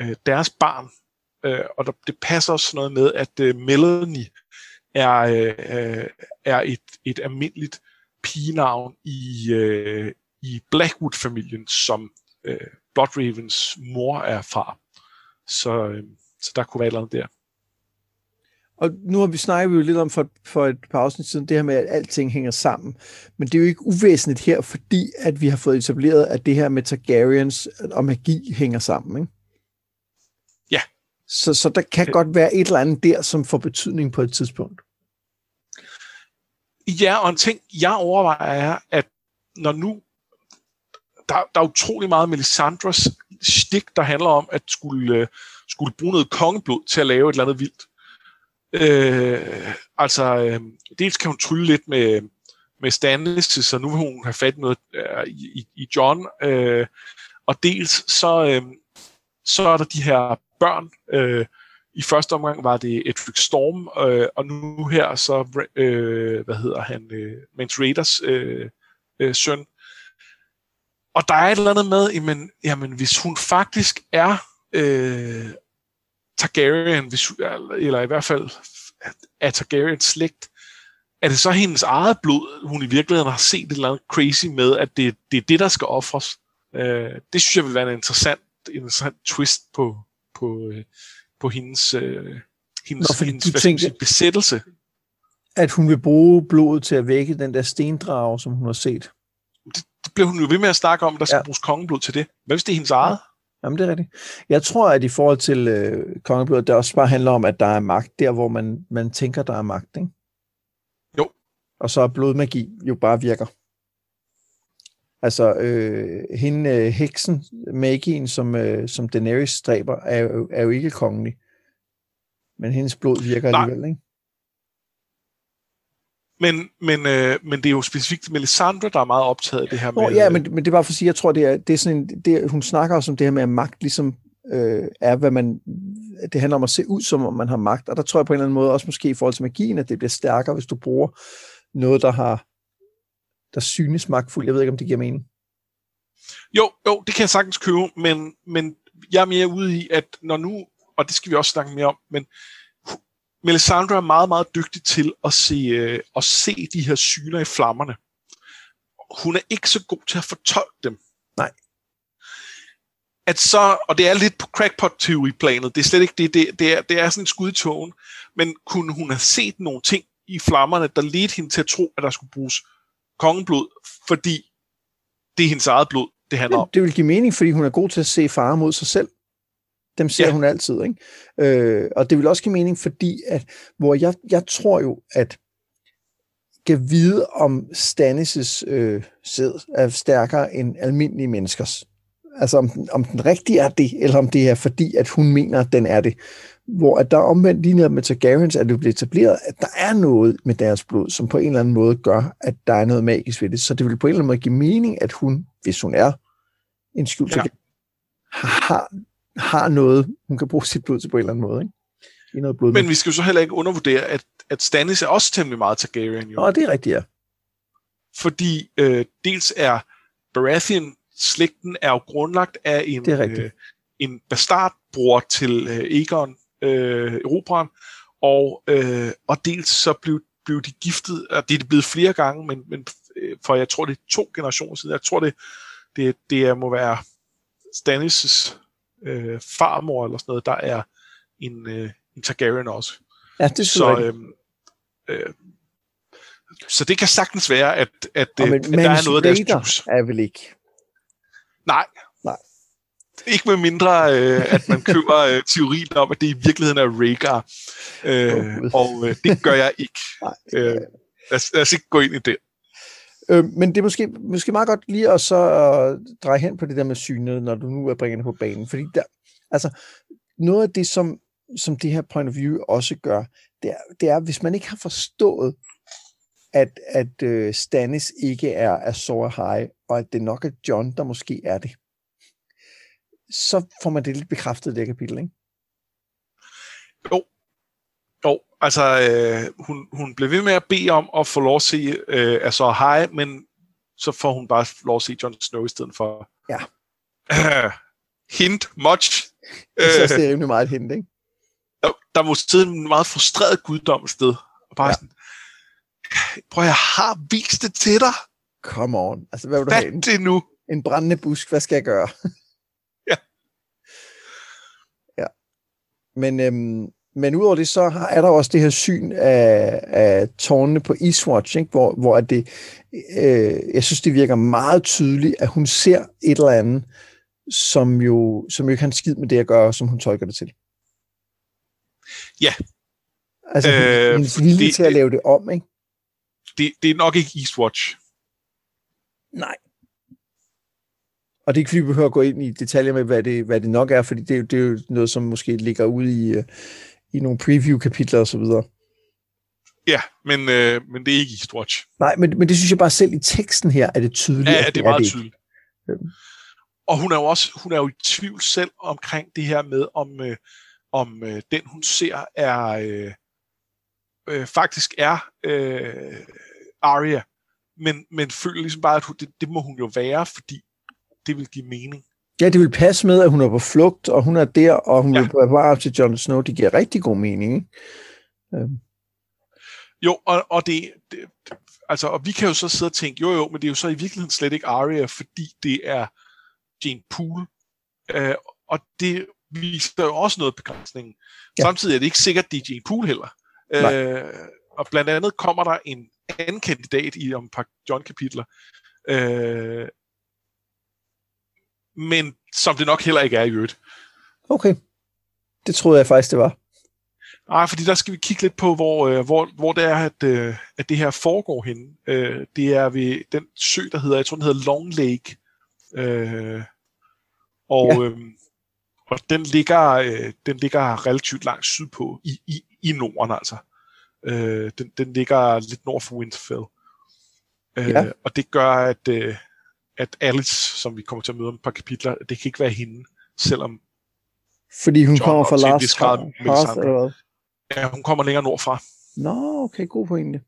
øh, deres barn. Øh, og der, det passer også noget med, at øh, Melanie er, øh, øh, er et, et almindeligt pigenavn i, øh, i Blackwood-familien, som øh, Bloodravens mor er fra. Så, øh, så der kunne være et eller andet der. Og nu har vi snakket jo lidt om for, for et par afsnit siden, det her med, at alting hænger sammen. Men det er jo ikke uvæsentligt her, fordi at vi har fået etableret, at det her med Targaryens og magi hænger sammen. Ikke? Ja. Så, så der kan godt være et eller andet der, som får betydning på et tidspunkt. Ja, og en ting, jeg overvejer, er, at når nu der, der er utrolig meget Melisandres stik, der handler om at skulle, øh, skulle bruge noget kongeblod til at lave et eller andet vildt. Øh, altså, øh, dels kan hun trylle lidt med, med Stannis, så nu vil hun have fat i noget øh, i, i John, øh, og dels så, øh, så er der de her børn. Øh, I første omgang var det Edric Storm, øh, og nu her så, øh, hvad hedder han, øh, Mance Raiders øh, øh, søn. Og der er et eller andet med, jamen, jamen hvis hun faktisk er øh, Targaryen, eller i hvert fald er Targaryen slægt, er det så hendes eget blod, hun i virkeligheden har set et eller andet crazy med, at det, det er det, der skal offres? Øh, det synes jeg vil være en interessant, en interessant twist på, på, øh, på hendes, øh, hendes, Nå, hendes hvad tænker- sige, besættelse. At hun vil bruge blodet til at vække den der stendrage, som hun har set. Det bliver hun jo ved med at snakke om, der skal Ja. ja. bruges kongeblod til det. Hvad hvis det er hendes eget? Jamen, det er rigtigt. Jeg tror, at i forhold til øh, kongeblodet, det også bare handler om, at der er magt der, hvor man, man tænker, der er magt, ikke? Jo. Og så er blodmagi jo bare virker. Altså, øh, hende, øh, heksen, magien, som, øh, som Daenerys stræber, er jo, er jo ikke kongelig. Men hendes blod virker Nej. alligevel, ikke? Men, men, øh, men det er jo specifikt Melisandre, der er meget optaget af det her med... ja, men, men det er bare for at sige, jeg tror, det er, det er sådan en, det, hun snakker også om det her med, at magt ligesom øh, er, hvad man, det handler om at se ud, som om man har magt, og der tror jeg på en eller anden måde, også måske i forhold til magien, at det bliver stærkere, hvis du bruger noget, der har, der synes magtfuldt. Jeg ved ikke, om det giver mening. Jo, jo, det kan jeg sagtens købe, men, men jeg er mere ude i, at når nu, og det skal vi også snakke mere om, men Melisandre er meget, meget dygtig til at se, øh, at se de her syner i flammerne. Hun er ikke så god til at fortolke dem. Nej. At så, og det er lidt på crackpot-teori-planet, det er slet ikke det, det, det, er, det er sådan en skud i togen, men kunne hun have set nogle ting i flammerne, der ledte hende til at tro, at der skulle bruges kongeblod, fordi det er hendes eget blod, det handler om. Det, det vil give mening, fordi hun er god til at se fare mod sig selv. Dem ser ja. Hun altid, ikke? Øh, og det vil også give mening, fordi at, hvor jeg, jeg tror jo, at kan vide om Stannis' øh, sæd er stærkere end almindelige menneskers. Altså om, den- om den rigtige er det, eller om det er fordi, at hun mener, at den er det. Hvor at der omvendt lige ned med Targaryens, at det bliver etableret, at der er noget med deres blod, som på en eller anden måde gør, at der er noget magisk ved det. Så det vil på en eller anden måde give mening, at hun, hvis hun er en skjult ja. har, har noget, hun kan bruge sit blod til på en eller anden måde. Ikke? I noget blod Men vi skal jo så heller ikke undervurdere, at, at Stannis er også temmelig meget Targaryen. Jo. Nå, det er rigtigt, ja. Fordi øh, dels er Baratheon-slægten er jo grundlagt af en, øh, en bastardbror til øh, Aegon, øh, Erobreren, og, øh, og dels så blev, blev de giftet, og det er blevet flere gange, men, men øh, for jeg tror, det er to generationer siden, jeg tror, det, det, det må være Stannis' øh, farmor eller sådan noget, der er en, øh, en Targaryen også. Ja, det så, øh, øh, så det kan sagtens være, at, at, ja, men, at der er noget, der er juice. er vel ikke? Nej. Nej. Ikke med mindre, øh, at man køber øh, teorien om, at det i virkeligheden er Rhaegar. Øh, oh, og øh, det gør jeg ikke. Nej, øh, lad, os, lad os ikke gå ind i det. Øh, men det er måske, måske meget godt lige at så øh, dreje hen på det der med synet, når du nu er bringende på banen. Fordi der, altså, noget af det, som, som det her point of view også gør, det er, det er hvis man ikke har forstået, at, at uh, Stannis ikke er Azor High, og at det nok er John, der måske er det, så får man det lidt bekræftet i det kapitel, ikke? Jo. Altså øh, hun, hun blev ved med at bede om at få lov at se øh, Azor High, men så får hun bare lov at se Jon Snow i stedet for. Ja. Hint, much. Jeg synes, det er rimelig meget hint, ikke? Der, der må sidde en meget frustreret guddom sted. Og bare ja. sådan, prøv jeg har vist det til dig. Come on. Altså, hvad vil du have? det nu. En brændende busk, hvad skal jeg gøre? ja. Ja. Men, øhm, men udover det, så er der også det her syn af, af tårnene på Eastwatch, ikke? Hvor, hvor det, øh, jeg synes, det virker meget tydeligt, at hun ser et eller andet, som jo, som jo ikke har en skid med det at gøre, som hun tolker det til. Ja. Altså, øh, hendes vilje til at lave det om, ikke? Det, det er nok ikke Eastwatch. Nej. Og det er ikke fordi, vi behøver at gå ind i detaljer med, hvad det, hvad det nok er, fordi det, det er jo noget, som måske ligger ude i, øh, i nogle preview-kapitler og så videre. Ja, men, øh, men det er ikke Eastwatch. Nej, men, men det synes jeg bare selv i teksten her, er det tydeligt. Ja, det er meget det tydeligt. Øhm. Og hun er jo også hun er jo i tvivl selv omkring det her med, om, øh, om øh, den hun ser er øh, øh, faktisk er øh, Arya, men, men føler ligesom bare, at hun, det, det må hun jo være, fordi det vil give mening. Ja, det vil passe med, at hun er på flugt, og hun er der, og hun ja. vil bevare op til Jon Snow. Det giver rigtig god mening, ikke? Øhm. Jo, og, og det, det, altså, og vi kan jo så sidde og tænke, jo jo, men det er jo så i virkeligheden slet ikke Arya, fordi det er Jane Poole. Øh, og det viser jo også noget begrænsning. Ja. Samtidig er det ikke sikkert, det er Jane Poole heller. Øh, og blandt andet kommer der en anden kandidat i om par John-kapitler, øh, men som det nok heller ikke er i øvrigt. Okay. Det troede jeg faktisk, det var. Nej, fordi der skal vi kigge lidt på, hvor, øh, hvor, hvor det er, at, øh, at det her foregår henne. Øh, det er ved den sø, der hedder, jeg tror, den hedder Long Lake. Øh, og, ja. øh, og den ligger, øh, den ligger relativt langt sydpå i, i, i Norden altså. Øh, den, den ligger lidt nord for Winterfell. Øh, ja. Og det gør, at, øh, at Alice, som vi kommer til at møde om et par kapitler, det kan ikke være hende, selvom fordi hun John kommer fra Lars Hearth, eller hvad? Ja, hun kommer længere nordfra. Nå, okay, god pointe.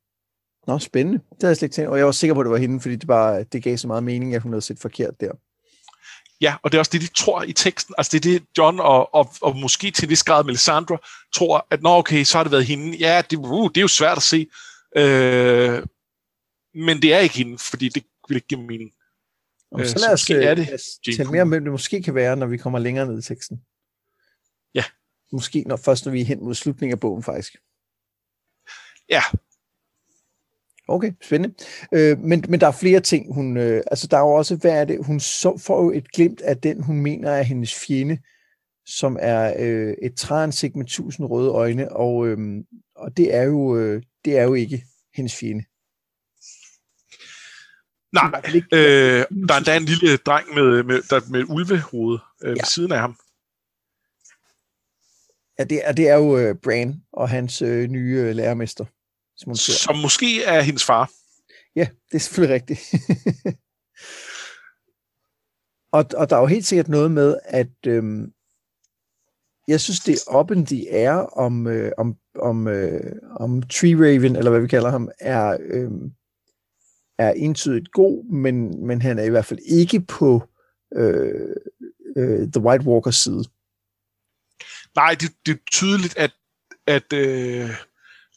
Nå, spændende. Det havde jeg slet ikke tænkt. Og jeg var sikker på, at det var hende, fordi det, bare, det gav så meget mening, at hun havde set forkert der. Ja, og det er også det, de tror i teksten. Altså det er det, John og, og, og måske til vis grad Melisandre tror, at nå okay, så har det været hende. Ja, det, uh, det er jo svært at se. Øh, men det er ikke hende, fordi det vil ikke give mening. Og så lad os så er det tælle mere om, hvem det måske kan være, når vi kommer længere ned i teksten. Ja. Måske når, først, når vi er hen mod slutningen af bogen, faktisk. Ja. Okay, spændende. Øh, men, men der er flere ting, hun... Øh, altså, der er jo også, hvad er det? Hun så, får jo et glimt af den, hun mener er hendes fjende, som er øh, et træansigt med tusind røde øjne, og, øh, og det, er jo, øh, det er jo ikke hendes fjende. Nej, øh, der er endda en lille dreng med, med, der, med ulvehoved øh, ja. ved siden af ham. Ja, det er, det er jo uh, Bran og hans uh, nye uh, lærermester. Som, som måske er hendes far. Ja, det er selvfølgelig rigtigt. og, og der er jo helt sikkert noget med, at øhm, jeg synes, det er op in the air, om, øh, om, om, øh, om Tree Raven, eller hvad vi kalder ham, er, øh, er entydigt god, men, men han er i hvert fald ikke på øh, øh, The White Walkers side. Nej, det, det er tydeligt, at, at øh,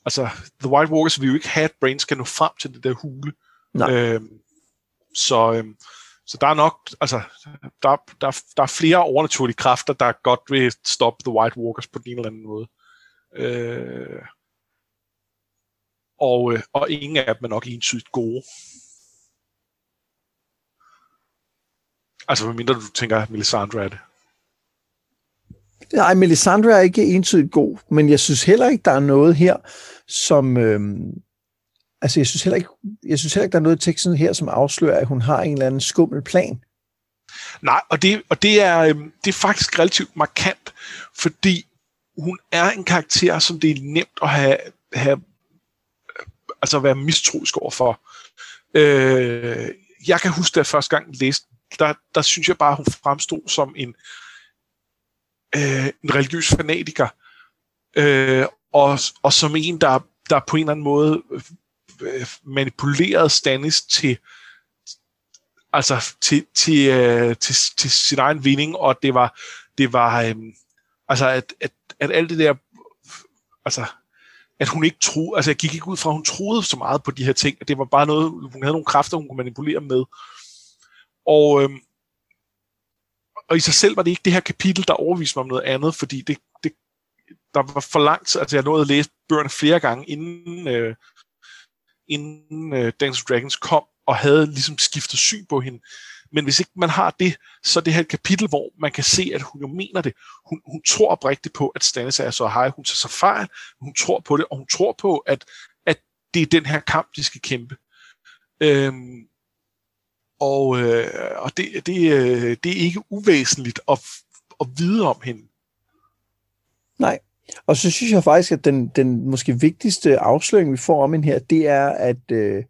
altså, The White Walkers vil jo ikke have, at Brain skal nå frem til det der hule. Nej. Øh, så, øh, så der er nok, altså, der, der, der er flere overnaturlige kræfter, der godt vil stoppe The White Walkers på en eller anden måde. Øh, og, øh, og ingen af dem er nok entydigt gode. Altså, hvad mindre du tænker, Melisandre er det. Nej, Melisandre er ikke entydigt god, men jeg synes heller ikke, der er noget her, som... Øhm, altså, jeg synes, heller ikke, jeg synes heller ikke, der er noget i teksten her, som afslører, at hun har en eller anden skummel plan. Nej, og det, og det, er, øhm, det er faktisk relativt markant, fordi hun er en karakter, som det er nemt at have, have altså være mistroisk overfor. Øh, jeg kan huske, da jeg første gang læste, der, der synes jeg bare, at hun fremstod som en, øh, en religiøs fanatiker, øh, og, og som en, der, der på en eller anden måde øh, manipulerede Stannis til, altså til, til, øh, til, til sin egen vinding, og det var, det var øh, altså at, at, at alt det der, altså at hun ikke troede, altså jeg gik ikke ud fra, at hun troede så meget på de her ting, at det var bare noget, hun havde nogle kræfter, hun kunne manipulere med. Og, øhm, og i sig selv var det ikke det her kapitel, der overviste mig om noget andet, fordi det, det, der var for langt, altså jeg nåede at læse bøgerne flere gange, inden, øh, inden øh, Dance of Dragons kom, og havde ligesom skiftet syn på hende. Men hvis ikke man har det, så er det her et kapitel, hvor man kan se, at hun jo mener det. Hun, hun tror oprigtigt på, at Stannis er så hej. Hun tager sig fejl, hun tror på det, og hun tror på, at, at det er den her kamp, de skal kæmpe. Øhm, og øh, og det, det, øh, det er ikke uvæsentligt at, at vide om hende. Nej, og så synes jeg faktisk, at den, den måske vigtigste afsløring, vi får om hende her, det er, at øh,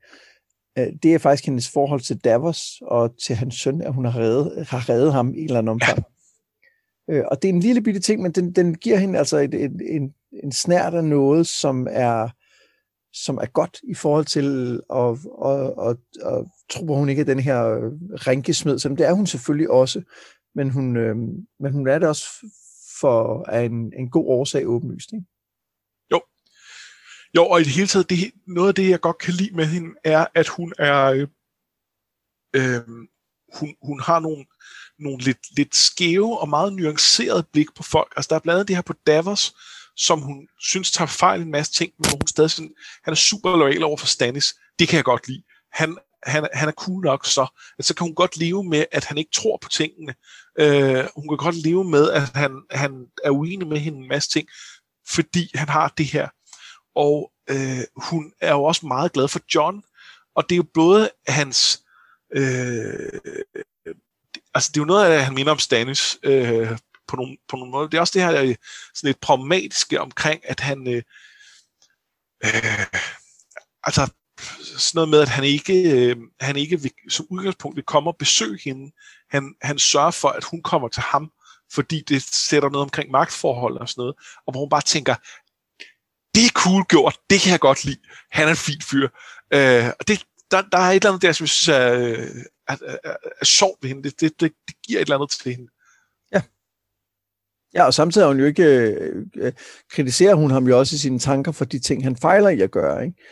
det er faktisk hendes forhold til Davos og til hans søn, at hun har reddet, har reddet ham i en eller anden omfang. Ja. Øh, og det er en lille bitte ting, men den, den giver hende altså et, et, en, en snært af noget, som er, som er godt i forhold til at, at, at, at tro, at hun ikke er den her rænkesmed, som det er hun selvfølgelig også, men hun, øh, men hun er det også for af en, en god årsag åbenlyst. Ikke? Jo. Og i det hele taget, det, noget af det, jeg godt kan lide med hende, er, at hun er... Øh, øh, hun, hun har nogle, nogle lidt, lidt skæve og meget nuancerede blik på folk. Altså, der er blandt andet det her på Davos, som hun synes tager fejl en masse ting, men hvor hun stadig sådan, han er super lojal over for Stannis. Det kan jeg godt lide. Han, han, han er cool nok så, at så kan hun godt leve med, at han ikke tror på tingene. Øh, hun kan godt leve med, at han, han er uenig med hende en masse ting, fordi han har det her. Og øh, hun er jo også meget glad for John, og det er jo både hans... Øh, altså det er jo noget af han minder om Stannis øh, på nogle, på nogle måder. Det er også det her øh, sådan lidt pragmatiske omkring, at han... Øh, øh, altså sådan noget med, at han ikke, øh, han ikke vil, som udgangspunkt vil komme og besøge hende. Han, han sørger for, at hun kommer til ham, fordi det sætter noget omkring magtforhold og sådan noget, og hvor hun bare tænker, det er cool gjort, det kan jeg godt lide, han er en fin fyr. Øh, og det, der, der er et eller andet der, jeg synes er, er, er, er, er sjovt ved hende. Det, det, det, det giver et eller andet til hende. Ja. Ja, og samtidig har hun jo ikke, øh, øh, kritiserer hun ham jo også i sine tanker for de ting, han fejler i at gøre, ikke?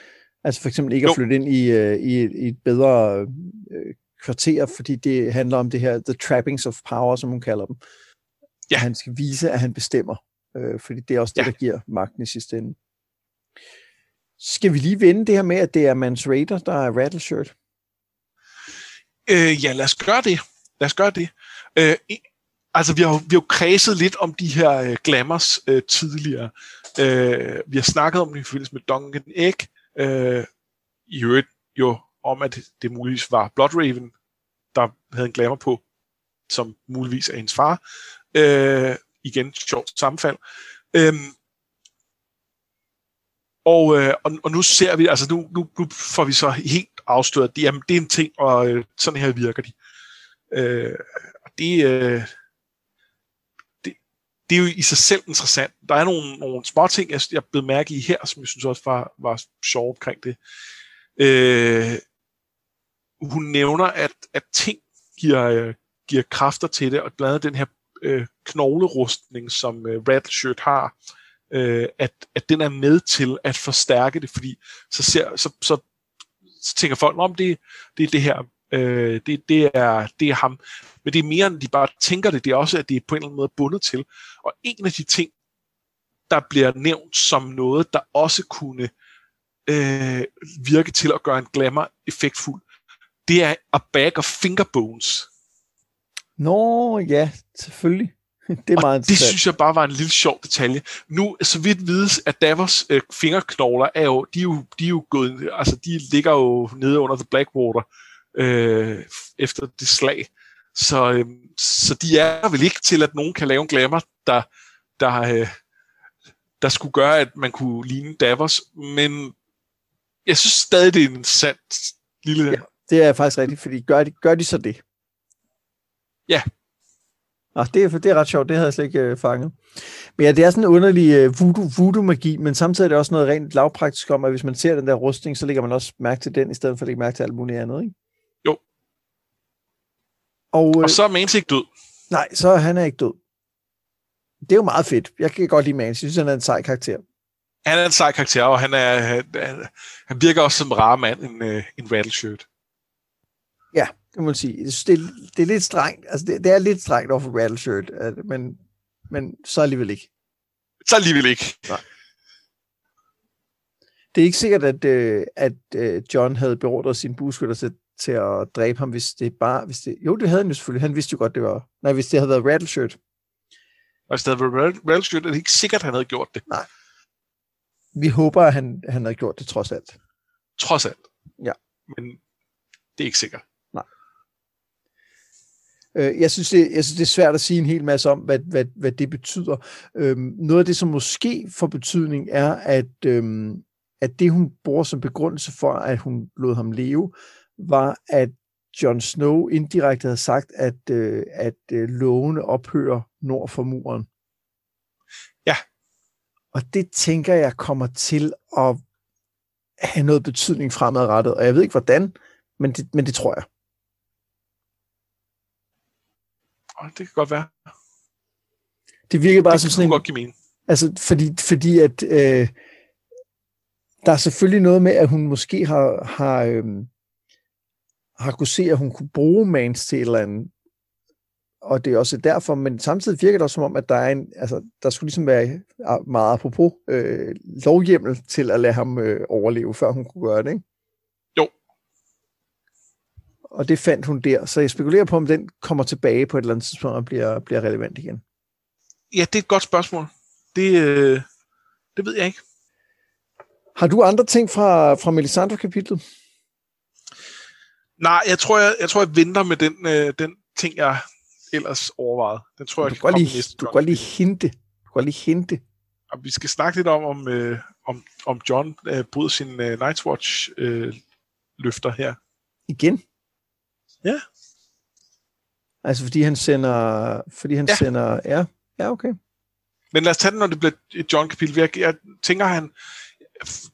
Altså for eksempel ikke jo. at flytte ind i, uh, i, i et bedre uh, kvarter, fordi det handler om det her, the trappings of power, som hun kalder dem. Ja. han skal vise, at han bestemmer, uh, fordi det er også det, ja. der giver magten i sidste ende. Skal vi lige vende det her med, at det er Mans Raider, der er Rattleshirt? Øh, ja, lad os gøre det. Lad os gøre det. Øh, altså, vi har, vi har jo kredset lidt om de her øh, glamours øh, tidligere. Øh, vi har snakket om det i forbindelse med Duncan Egg, Øh, I øvrigt jo om, at det muligvis var Bloodraven, der havde en glamour på, som muligvis er hendes far. Øh, igen, sjovt sammenfald. Øhm, og, øh, og, og nu ser vi, altså nu, nu, nu får vi så helt afsløret, at jamen, det er en ting, og øh, sådan her virker de. Øh, og det, øh, det, det er jo i sig selv interessant. Der er nogle, nogle små ting, jeg, jeg blev mærke i her, som jeg synes også var, var sjovt omkring det. Øh, hun nævner, at, at ting giver, øh, giver kræfter til det, og blandt andet den her øh, knoglerustning, som øh, Rattleshirt har, øh, at, at den er med til at forstærke det, fordi så, ser, så, så, så tænker folk, om det, det er det her, øh, det, det, er, det er ham. Men det er mere, end de bare tænker det, det er også, at det er på en eller anden måde bundet til. Og en af de ting, der bliver nævnt som noget, der også kunne øh, virke til at gøre en glamour effektfuld, det er a bag of fingerbones. Nå, ja, selvfølgelig. Det er meget det synes jeg bare var en lille sjov detalje. Nu, så vidt vides, at Davos øh, fingerknogler er jo, de er jo, de er jo gået, altså de ligger jo nede under The Blackwater øh, efter det slag. Så, øh, så de er vel ikke til, at nogen kan lave en glamour, der, der, øh, der skulle gøre, at man kunne ligne Davos. Men jeg synes stadig, det er en sand lille... Ja, det er faktisk rigtigt, fordi gør de, gør de så det? Ja, Nå, det, er, det er ret sjovt, det havde jeg slet ikke øh, fanget. Men ja, det er sådan en underlig øh, voodoo, voodoo-magi, men samtidig er det også noget rent lavpraktisk om, at hvis man ser den der rustning, så lægger man også mærke til den, i stedet for at lægge mærke til alt muligt andet, ikke? Jo. Og, øh, og så er Mance ikke død. Nej, så han er ikke død. Det er jo meget fedt. Jeg kan godt lide Mance. Jeg synes, han er en sej karakter. Han er en sej karakter, og han, er, han, han virker også som rar mand, en, øh, en rattleshirt. Ja, må man sige. Jeg synes, det, er, det er lidt strengt. Altså, det, det er lidt strengt over for Rattleshirt, men, men så alligevel ikke. Så alligevel ikke. Nej. Det er ikke sikkert, at, øh, at øh, John havde beordret sin buskytter til, til at dræbe ham, hvis det bare... Hvis det, jo, det havde han jo selvfølgelig. Han vidste jo godt, det var... Nej, hvis det havde været Rattleshirt. Og hvis det havde været Rattleshirt, er det ikke sikkert, at han havde gjort det. Nej. Vi håber, at han, han havde gjort det trods alt. Trods alt. Ja. Men det er ikke sikkert. Øh, jeg, synes, det, jeg synes, det er svært at sige en hel masse om, hvad, hvad, hvad det betyder. Øhm, noget af det, som måske får betydning, er, at, øhm, at det, hun bruger som begrundelse for, at hun lod ham leve, var, at Jon Snow indirekte havde sagt, at, øh, at øh, lovene ophører nord for muren. Ja. Og det tænker jeg kommer til at have noget betydning fremadrettet, og jeg ved ikke hvordan, men det, men det tror jeg. Det kan godt være. Det virker bare det som sådan en... godt give mening. Altså, fordi, fordi at øh, der er selvfølgelig noget med, at hun måske har, har, øh, har kunne se, at hun kunne bruge Mans til et eller andet. Og det er også derfor, men samtidig virker det også som om, at der er en, altså, der skulle ligesom være meget apropos øh, lovhjemmel til at lade ham øh, overleve, før hun kunne gøre det, ikke? Og det fandt hun der. Så jeg spekulerer på, om den kommer tilbage på et eller andet tidspunkt og bliver, bliver relevant igen. Ja, det er et godt spørgsmål. Det, øh, det ved jeg ikke. Har du andre ting fra, fra Melisandre-kapitlet? Nej, jeg tror, jeg, jeg tror, jeg venter med den, øh, den ting, jeg ellers overvejede. Den tror jeg, du kan, lige, næste du kan lige hinte. Du kan lige hinte. Og vi skal snakke lidt om, om, øh, om, om John øh, bryder sin øh, Night's Watch øh, løfter her. Igen? Ja. Altså fordi han sender, fordi han ja. sender, ja, ja okay. Men lad os tage den, når det bliver et John-kapitel. Jeg, jeg tænker, han,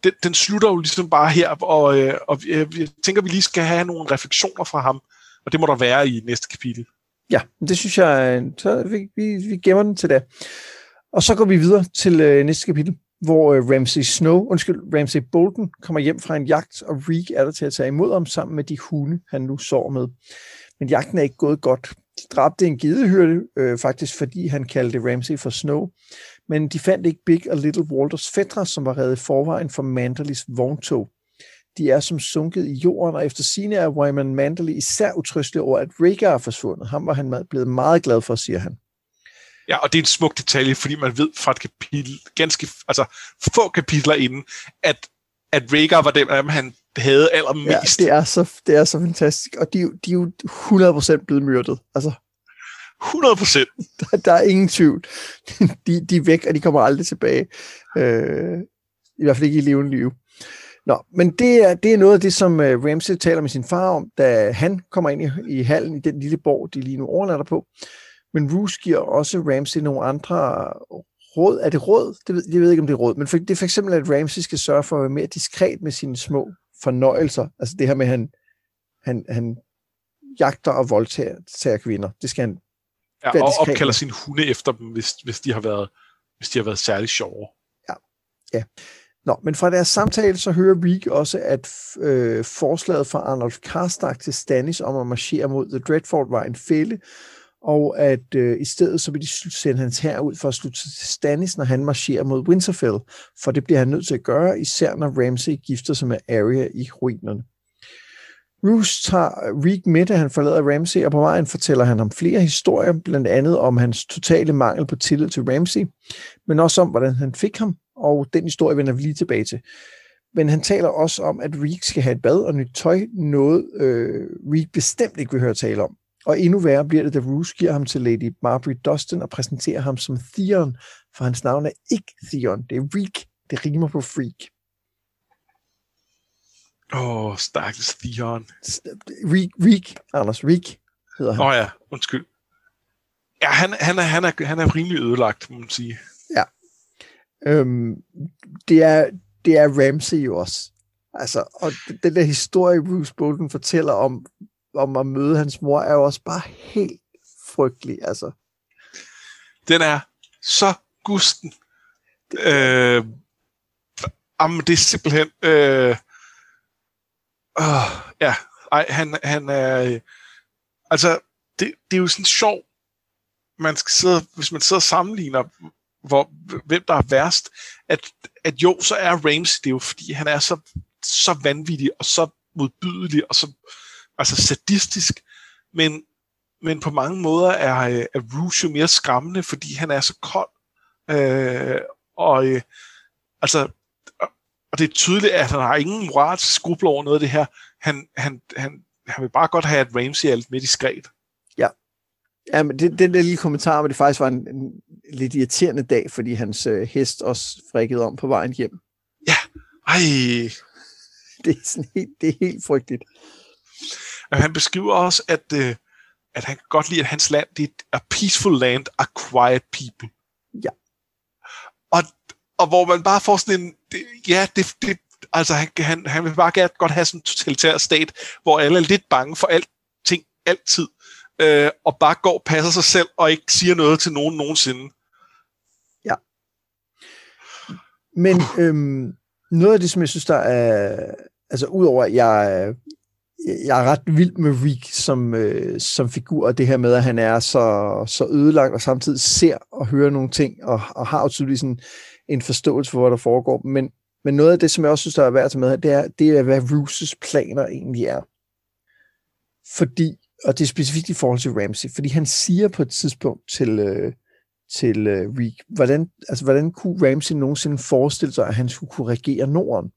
den, den slutter jo ligesom bare her, og, øh, og jeg tænker, vi lige skal have nogle refleksioner fra ham, og det må der være i næste kapitel. Ja, det synes jeg, så vi, vi, vi gemmer den til det. Og så går vi videre til øh, næste kapitel, hvor øh, Ramsey Snow, undskyld, Ramsey Bolton kommer hjem fra en jagt, og Reek er der til at tage imod ham sammen med de hunde, han nu sår med. Men jagten er ikke gået godt. De dræbte en gedehyrde, øh, faktisk fordi han kaldte Ramsey for Snow. Men de fandt ikke Big og Little Walters fætter, som var reddet i forvejen for Manderlys vogntog. De er som sunket i jorden, og efter sine er Wyman Manderly især utrystelig over, at Rhaegar er forsvundet. Ham var han blevet meget glad for, siger han. Ja, og det er en smuk detalje, fordi man ved fra et kapitel, ganske, altså få kapitler inden, at, at Rhaegar var dem, han havde allermest. Ja, det er så, det er så fantastisk, og de, de er jo 100% blevet myrdet. Altså. 100 procent. Der, der er ingen tvivl. De, de er væk, og de kommer aldrig tilbage. Øh, I hvert fald ikke i levende liv. Nå, men det er, det er noget af det, som uh, Ramsey taler med sin far om, da han kommer ind i, i hallen i den lille borg, de lige nu overnatter på. Men Roos giver også Ramsey nogle andre råd. Er det råd? Det ved, jeg ved ikke, om det er råd, men for, det er for eksempel, at Ramsey skal sørge for at være mere diskret med sine små fornøjelser. Altså det her med, at han, han, han jagter og voldtager kvinder. Det skal han Ja, og opkalder sine hunde efter dem, hvis, hvis, de har været, hvis de har været særlig sjove. Ja, ja. Nå, men fra deres samtale, så hører Reek også, at øh, forslaget fra Arnold Karstark til Stannis om at marchere mod The Dreadfort var en fælde, og at øh, i stedet så vil de sende hans her ud for at slutte til Stannis, når han marcherer mod Winterfell, for det bliver han nødt til at gøre, især når Ramsay gifter sig med Arya i ruinerne. Roose tager Reek med, da han forlader Ramsey, og på vejen fortæller han ham flere historier, blandt andet om hans totale mangel på tillid til Ramsey, men også om, hvordan han fik ham, og den historie vender vi lige tilbage til. Men han taler også om, at Reek skal have et bad og nyt tøj, noget øh, Reek bestemt ikke vil høre tale om. Og endnu værre bliver det, da Roose giver ham til Lady Marbury Dustin og præsenterer ham som Theon, for hans navn er ikke Theon, det er Reek. Det rimer på freak. Åh, oh, stakkels Theon. Reek, Reek, Anders, Reek hedder han. Åh oh, ja, undskyld. Ja, han, han, er, han, er, han er rimelig ødelagt, må man sige. Ja. Øhm, det, er, det er Ramsey jo også. Altså, og den der historie, Bruce Bolton fortæller om, om at møde hans mor, er jo også bare helt frygtelig. Altså. Den er så gusten. Øh, jamen, det er simpelthen... Øh, øh, ja, ej, han, han er... Øh, altså, det, det er jo sådan sjov, man skal sidde, hvis man sidder og sammenligner, hvor, hvem der er værst, at, at jo, så er Ramsey det er jo, fordi han er så, så vanvittig, og så modbydelig, og så altså sadistisk, men, men på mange måder er, er Rouge jo mere skræmmende, fordi han er så kold, øh, og øh, altså, og det er tydeligt, at han har ingen moralsk skrubler over noget af det her. Han, han, han, han vil bare godt have, at Ramsey er lidt mere diskret. Ja. Ja, men det, den der lille kommentar, hvor det faktisk var en, en lidt irriterende dag, fordi hans øh, hest også frikkede om på vejen hjem. Ja, ej. Det er, sådan helt, det er helt frygteligt. Og han beskriver også, at, øh, at han kan godt lide, at hans land det er a peaceful land, a quiet people. Ja. Og og hvor man bare får sådan en, det, ja, det, det, altså han, han, han vil bare godt have sådan en totalitær stat, hvor alle er lidt bange for alting, altid, øh, og bare går og passer sig selv, og ikke siger noget til nogen nogensinde. Ja. Men øhm, noget af det, som jeg synes, der er, altså udover at jeg, jeg er ret vild med Reek som, øh, som figur, og det her med, at han er så, så ødelagt, og samtidig ser og hører nogle ting, og, og har jo tydeligvis sådan en forståelse for, hvad der foregår. Men, men noget af det, som jeg også synes, der er værd at tage med her, det er, det er hvad Rooses planer egentlig er. Fordi, og det er specifikt i forhold til Ramsey, fordi han siger på et tidspunkt til, øh, til øh, Reek, hvordan, altså, hvordan kunne Ramsey nogensinde forestille sig, at han skulle kunne regere Norden?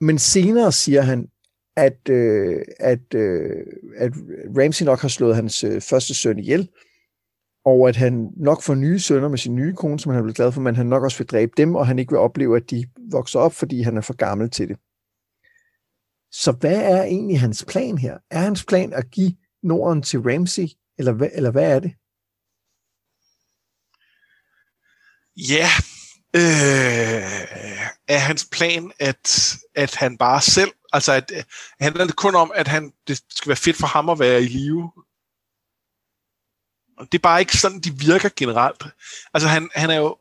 Men senere siger han, at, øh, at, øh, at Ramsey nok har slået hans øh, første søn ihjel, og at han nok får nye sønner med sin nye kone, som han er blevet glad for, men han nok også vil dræbe dem, og han ikke vil opleve, at de vokser op, fordi han er for gammel til det. Så hvad er egentlig hans plan her? Er hans plan at give Norden til Ramsey, eller hvad, eller hvad er det? Ja, øh, er hans plan, at, at han bare selv, altså at, handler det kun om, at han, det skal være fedt for ham at være i live, det er bare ikke sådan, de virker generelt. Altså han, han er jo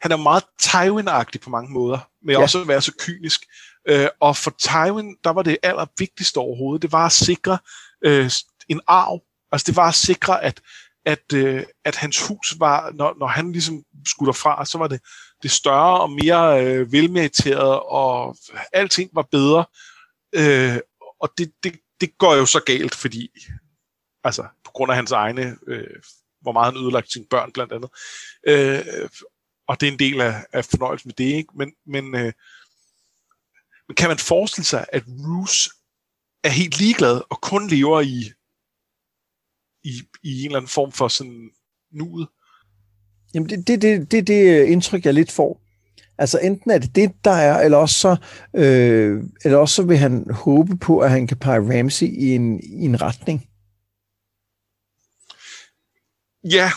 han er meget Tywin-agtig på mange måder, med ja. også at være så kynisk. Øh, og for Tywin, der var det allervigtigste overhovedet, det var at sikre øh, en arv. Altså det var at sikre, at, at, øh, at hans hus var, når, når han ligesom skulle derfra, så var det, det større og mere øh, velmeriteret, og alting var bedre. Øh, og det, det, det går jo så galt, fordi altså på grund af hans egne, øh, hvor meget han ødelagt sine børn blandt andet. Øh, og det er en del af, af fornøjelsen med det, ikke? Men, men, øh, men kan man forestille sig, at Ruse er helt ligeglad og kun lever i i, i en eller anden form for sådan nuet. Jamen, det er det, det, det, det indtryk, jeg lidt får. Altså enten er det det, der er, eller også så, øh, eller også så vil han håbe på, at han kan pege Ramsey i en, i en retning. Ja.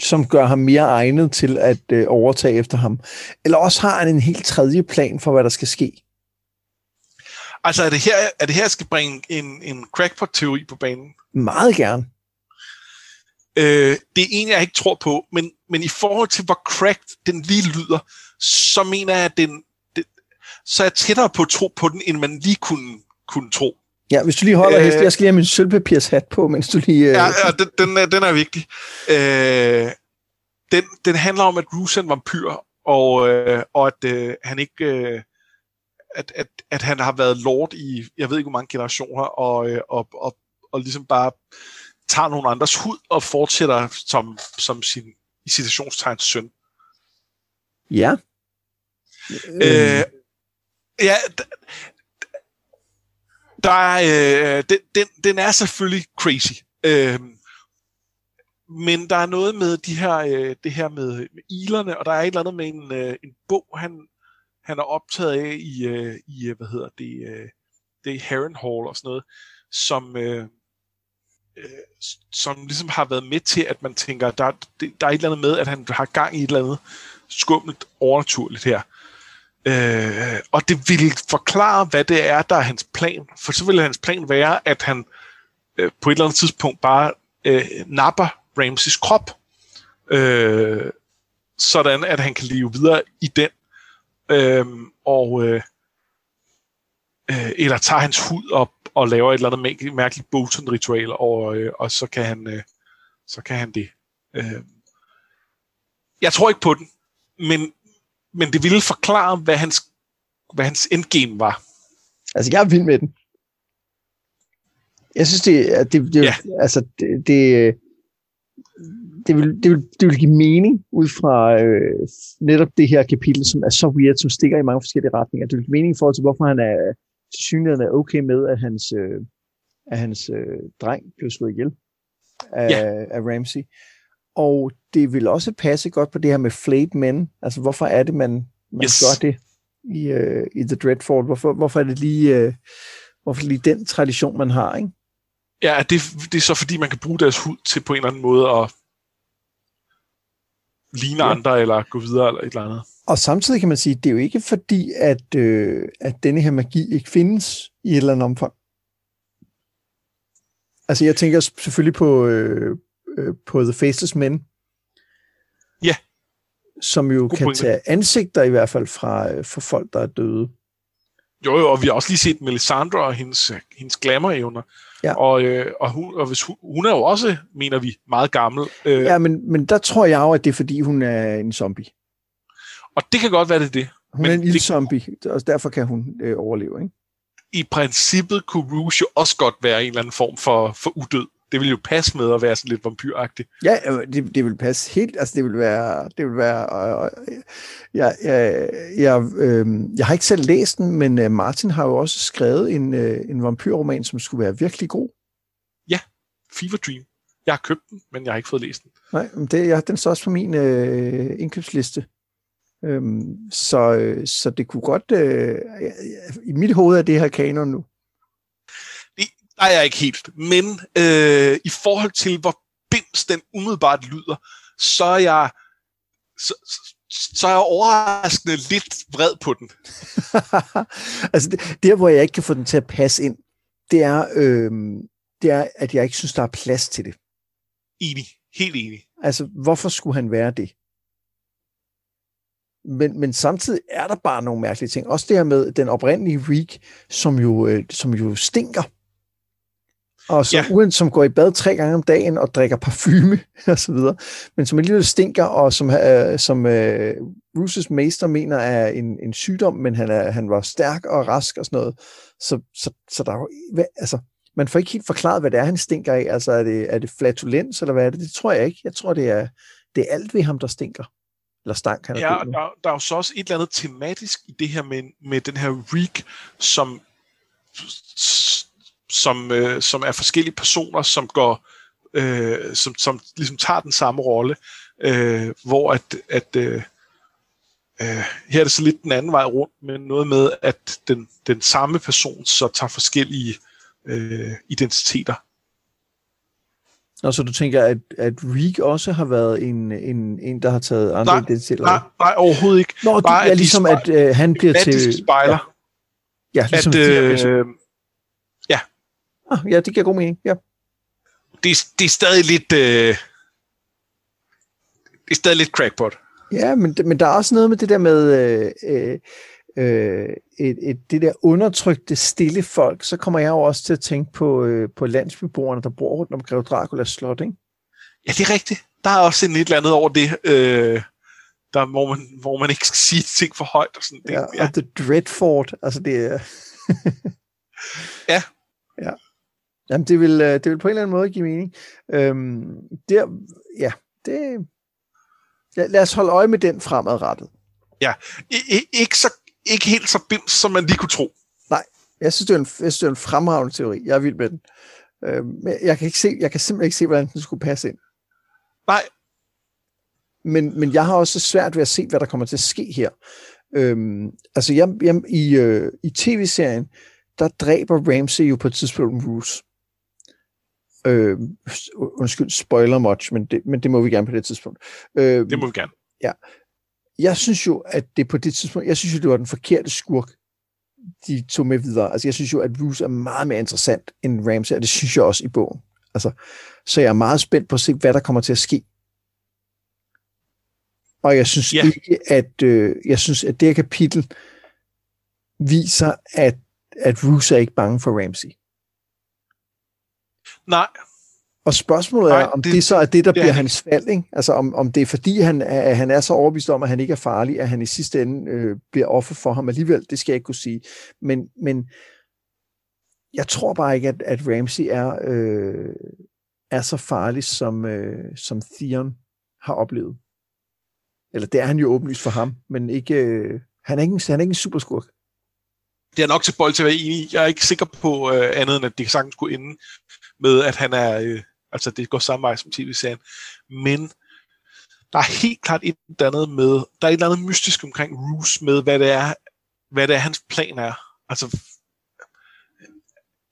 Som gør ham mere egnet til at øh, overtage efter ham. Eller også har han en helt tredje plan for, hvad der skal ske. Altså er det her, er det her skal bringe en, en crackpot-teori på banen? Meget gerne. Øh, det er en, jeg ikke tror på, men, men i forhold til, hvor cracked den lige lyder, så mener jeg, at den, den, så er jeg tættere på at tro på den, end man lige kunne, kunne tro. Ja, hvis du lige holder øh, hest, jeg skal lige have min sølvpapirshat på, mens du lige... Øh... Ja, ja den, den, er, den er vigtig. Øh, den, den handler om, at Bruce er en vampyr, og, øh, og at øh, han ikke... Øh, at, at, at han har været lord i, jeg ved ikke hvor mange generationer, og, øh, og, og, og ligesom bare tager nogle andres hud og fortsætter som, som sin i citationstegn søn. Ja. Øh, ja, der er, øh, den, den, den er selvfølgelig crazy. Øh, men der er noget med de her, øh, det her med, med ilerne, og der er et eller andet med en, øh, en bog, han, han er optaget af i, øh, i hvad hedder det, øh, det er Harrenhal og sådan noget, som, øh, Øh, som ligesom har været med til, at man tænker, der, der er et eller andet med, at han har gang i et eller andet skummelt overnaturligt her. Øh, og det vil forklare, hvad det er, der er hans plan. For så vil hans plan være, at han øh, på et eller andet tidspunkt bare øh, napper Ramses krop, øh, sådan at han kan leve videre i den. Øh, og øh, øh, eller tager hans hud op og laver et eller andet mærkeligt Bolton-ritual, og, øh, og så kan han øh, så kan han det. Øh, jeg tror ikke på den, men, men det ville forklare, hvad hans, hvad hans endgame var. Altså, jeg er vild med den. Jeg synes, det, det, det, ja. altså, det, det, det, vil, det, vil, det vil give mening ud fra øh, netop det her kapitel, som er så weird, som stikker i mange forskellige retninger. Det vil give mening i forhold til, hvorfor han er til synligheden er okay med, at hans, øh, at hans øh, dreng blev slået ihjel af, ja. af Ramsey. Og det vil også passe godt på det her med flayed men. Altså, hvorfor er det, man, man yes. gør det i, uh, i The Dreadfort? Hvorfor, hvorfor er det lige, uh, hvorfor lige den tradition, man har, ikke? Ja, det, det er så fordi, man kan bruge deres hud til på en eller anden måde at ligne ja. andre, eller gå videre, eller et eller andet. Og samtidig kan man sige, at det er jo ikke fordi, at, øh, at denne her magi ikke findes i et eller andet omfang. Altså, jeg tænker selvfølgelig på, øh, øh, på The Faceless Men. Ja. Som jo God kan pointe. tage ansigter i hvert fald fra, øh, fra folk, der er døde. Jo, jo, og vi har også lige set Melisandre og hendes, hendes glamour-evner. Ja. Og, øh, og, hun, og hvis hun, hun er jo også, mener vi, meget gammel. Øh, ja, men, men der tror jeg jo, at det er, fordi hun er en zombie. Og det kan godt være, det er det. Hun men er en ildzombie, og derfor kan hun øh, overleve, ikke? I princippet kunne Rouge jo også godt være en eller anden form for, for udød det vil jo passe med at være sådan lidt vampyragtig. Ja, det, det vil passe helt, altså det vil være, det vil være, øh, jeg, jeg, jeg, øh, jeg har ikke selv læst den, men øh, Martin har jo også skrevet en, øh, en vampyrroman, som skulle være virkelig god. Ja, Fever Dream. Jeg har købt den, men jeg har ikke fået læst den. Nej, men det, jeg, den står også på min øh, indkøbsliste. Øhm, så, øh, så det kunne godt, øh, i mit hoved er det her kanon nu. Der er jeg ikke helt. Men øh, i forhold til, hvor bims den umiddelbart lyder, så er jeg, så, så er jeg overraskende lidt vred på den. altså, det, der hvor jeg ikke kan få den til at passe ind, det er, øh, det er, at jeg ikke synes, der er plads til det. Enig. Helt enig. Altså, hvorfor skulle han være det? Men, men samtidig er der bare nogle mærkelige ting. Også det her med den oprindelige Reek, som jo, øh, som jo stinker og som, ja. uden, som går i bad tre gange om dagen og drikker parfume og så videre, men som alligevel stinker, og som, uh, som uh, Bruce's mester mener er en, en sygdom, men han, er, han var stærk og rask og sådan noget. Så, så, så der er jo, altså, man får ikke helt forklaret, hvad det er, han stinker af. Altså, er det, er det flatulens, eller hvad er det? Det tror jeg ikke. Jeg tror, det er, det er alt ved ham, der stinker. Eller stank, han Ja, der, der er jo så også et eller andet tematisk i det her med, med den her reek, som som, øh, som er forskellige personer, som går øh, som, som ligesom tager den samme rolle, øh, hvor at, at øh, øh, her er det så lidt den anden vej rundt, men noget med, at den, den samme person så tager forskellige øh, identiteter. Og så du tænker, at, at Reek også har været en, en, en der har taget andre nej, identiteter? Nej, nej, overhovedet ikke. Nå, Bare, det er ligesom, at øh, han bliver til... spejler. Ja, ja ligesom at, øh, ja. Ah, ja, det giver god mening, ja. Det, det er stadig lidt... Øh, det er stadig lidt crackpot. Ja, men, men der er også noget med det der med øh, øh, øh, et, et, det der undertrykte, stille folk. Så kommer jeg jo også til at tænke på, øh, på landsbyboerne, der bor rundt om Grev Draculas slot, ikke? Ja, det er rigtigt. Der er også en et eller andet over det, øh, der, hvor, man, hvor man ikke skal sige ting for højt. Og sådan. Det, ja, ja, og The Dreadfort, altså det er... ja. Ja. Jamen, det vil, øh, det vil på en eller anden måde give mening. Øhm, der, ja, det, Lad, lad os holde øje med den fremadrettet. Ja, I, ikke, så, ikke helt så bims, som man lige kunne tro. Nej, jeg synes, det er en, jeg synes, det er en fremragende teori. Jeg er vild med den. Øh, men jeg kan, ikke se, jeg kan simpelthen ikke se, hvordan den skulle passe ind. Nej. Men, men jeg har også svært ved at se, hvad der kommer til at ske her. Øhm, altså, jeg, jeg, i, øh, i tv-serien, der dræber Ramsey jo på et tidspunkt Bruce. Øh, undskyld, spoiler much, men det, men det må vi gerne på det tidspunkt. Øh, det må vi gerne. Ja. Jeg synes jo, at det på det tidspunkt, jeg synes jo, det var den forkerte skurk, de tog med videre. Altså, jeg synes jo, at Bruce er meget mere interessant end Ramsey, og det synes jeg også i bogen. Altså, så jeg er meget spændt på at se, hvad der kommer til at ske. Og jeg synes yeah. ikke, at øh, jeg synes, at det her kapitel viser, at, at Bruce er ikke bange for Ramsey. Nej. Og spørgsmålet er, Nej, om det, det så er det, der det bliver hans fald. Ikke? Altså om, om det er fordi, han er, han er så overbevist om, at han ikke er farlig, at han i sidste ende øh, bliver offer for ham alligevel. Det skal jeg ikke kunne sige. Men, men jeg tror bare ikke, at, at Ramsey er, øh, er så farlig, som, øh, som Theon har oplevet. Eller det er han jo åbenlyst for ham, men ikke, øh, han, er ikke en, han er ikke en superskurk det er nok til bold til at være enig i. Jeg er ikke sikker på øh, andet, end at det sagtens skulle ende med, at han er, øh, altså det går samme vej som tv-serien. Men der er helt klart et eller andet med, der er et eller andet mystisk omkring Roos med, hvad det er, hvad det er, hans plan er. Altså,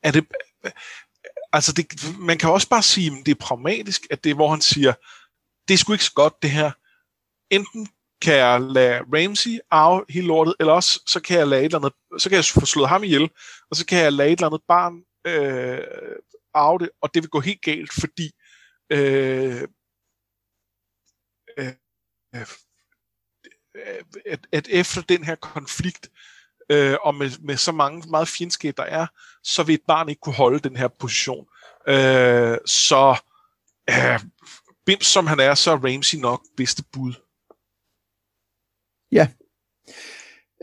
er det, altså det, man kan også bare sige, at det er pragmatisk, at det er, hvor han siger, det er sgu ikke så godt det her. Enten kan jeg lade Ramsey af hele lortet, eller også så kan jeg lade et eller andet, så kan jeg få slået ham ihjel, og så kan jeg lade et eller andet barn øh, arve det, og det vil gå helt galt, fordi øh, øh, øh, at, at efter den her konflikt, øh, og med, med så mange meget fjendskab der er, så vil et barn ikke kunne holde den her position. Øh, så øh, bims som han er, så er Ramsey nok bedste bud. Ja.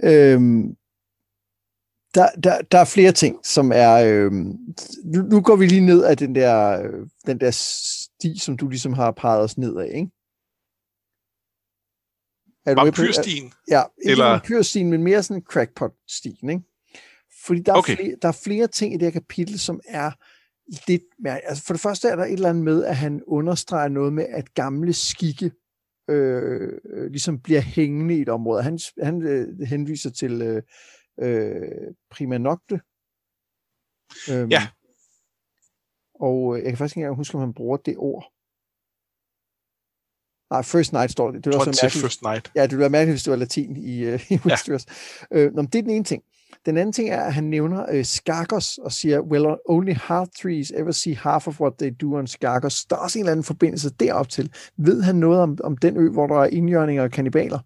Øhm, der, der, der er flere ting, som er... Øhm, nu, nu går vi lige ned af den der, øh, den der sti, som du ligesom har peget os ned af, ikke? Er Vampyrstien? Ja, ikke Eller... vampyrstien, men mere sådan en crackpot-stien, ikke? Fordi der er, okay. flere, der er flere ting i det her kapitel, som er lidt mere... Altså for det første er der et eller andet med, at han understreger noget med, at gamle skikke øh, ligesom bliver hængende i et område. Han, han øh, henviser til øh, øh, Prima Nocte. Øhm, ja. Og øh, jeg kan faktisk ikke engang huske, om han bruger det ord. Nej, First Night står det. Det var så mærkeligt. First Night. Ja, det ville være mærkeligt, hvis det var latin i, uh, i Westeros. Ja. Øh, nå, det er den ene ting. Den anden ting er, at han nævner øh, Skarkos og siger, well, only half trees ever see half of what they do on Skarkos. Der er også en eller anden forbindelse derop til. Ved han noget om, om den ø, hvor der er indjørninger og kannibaler?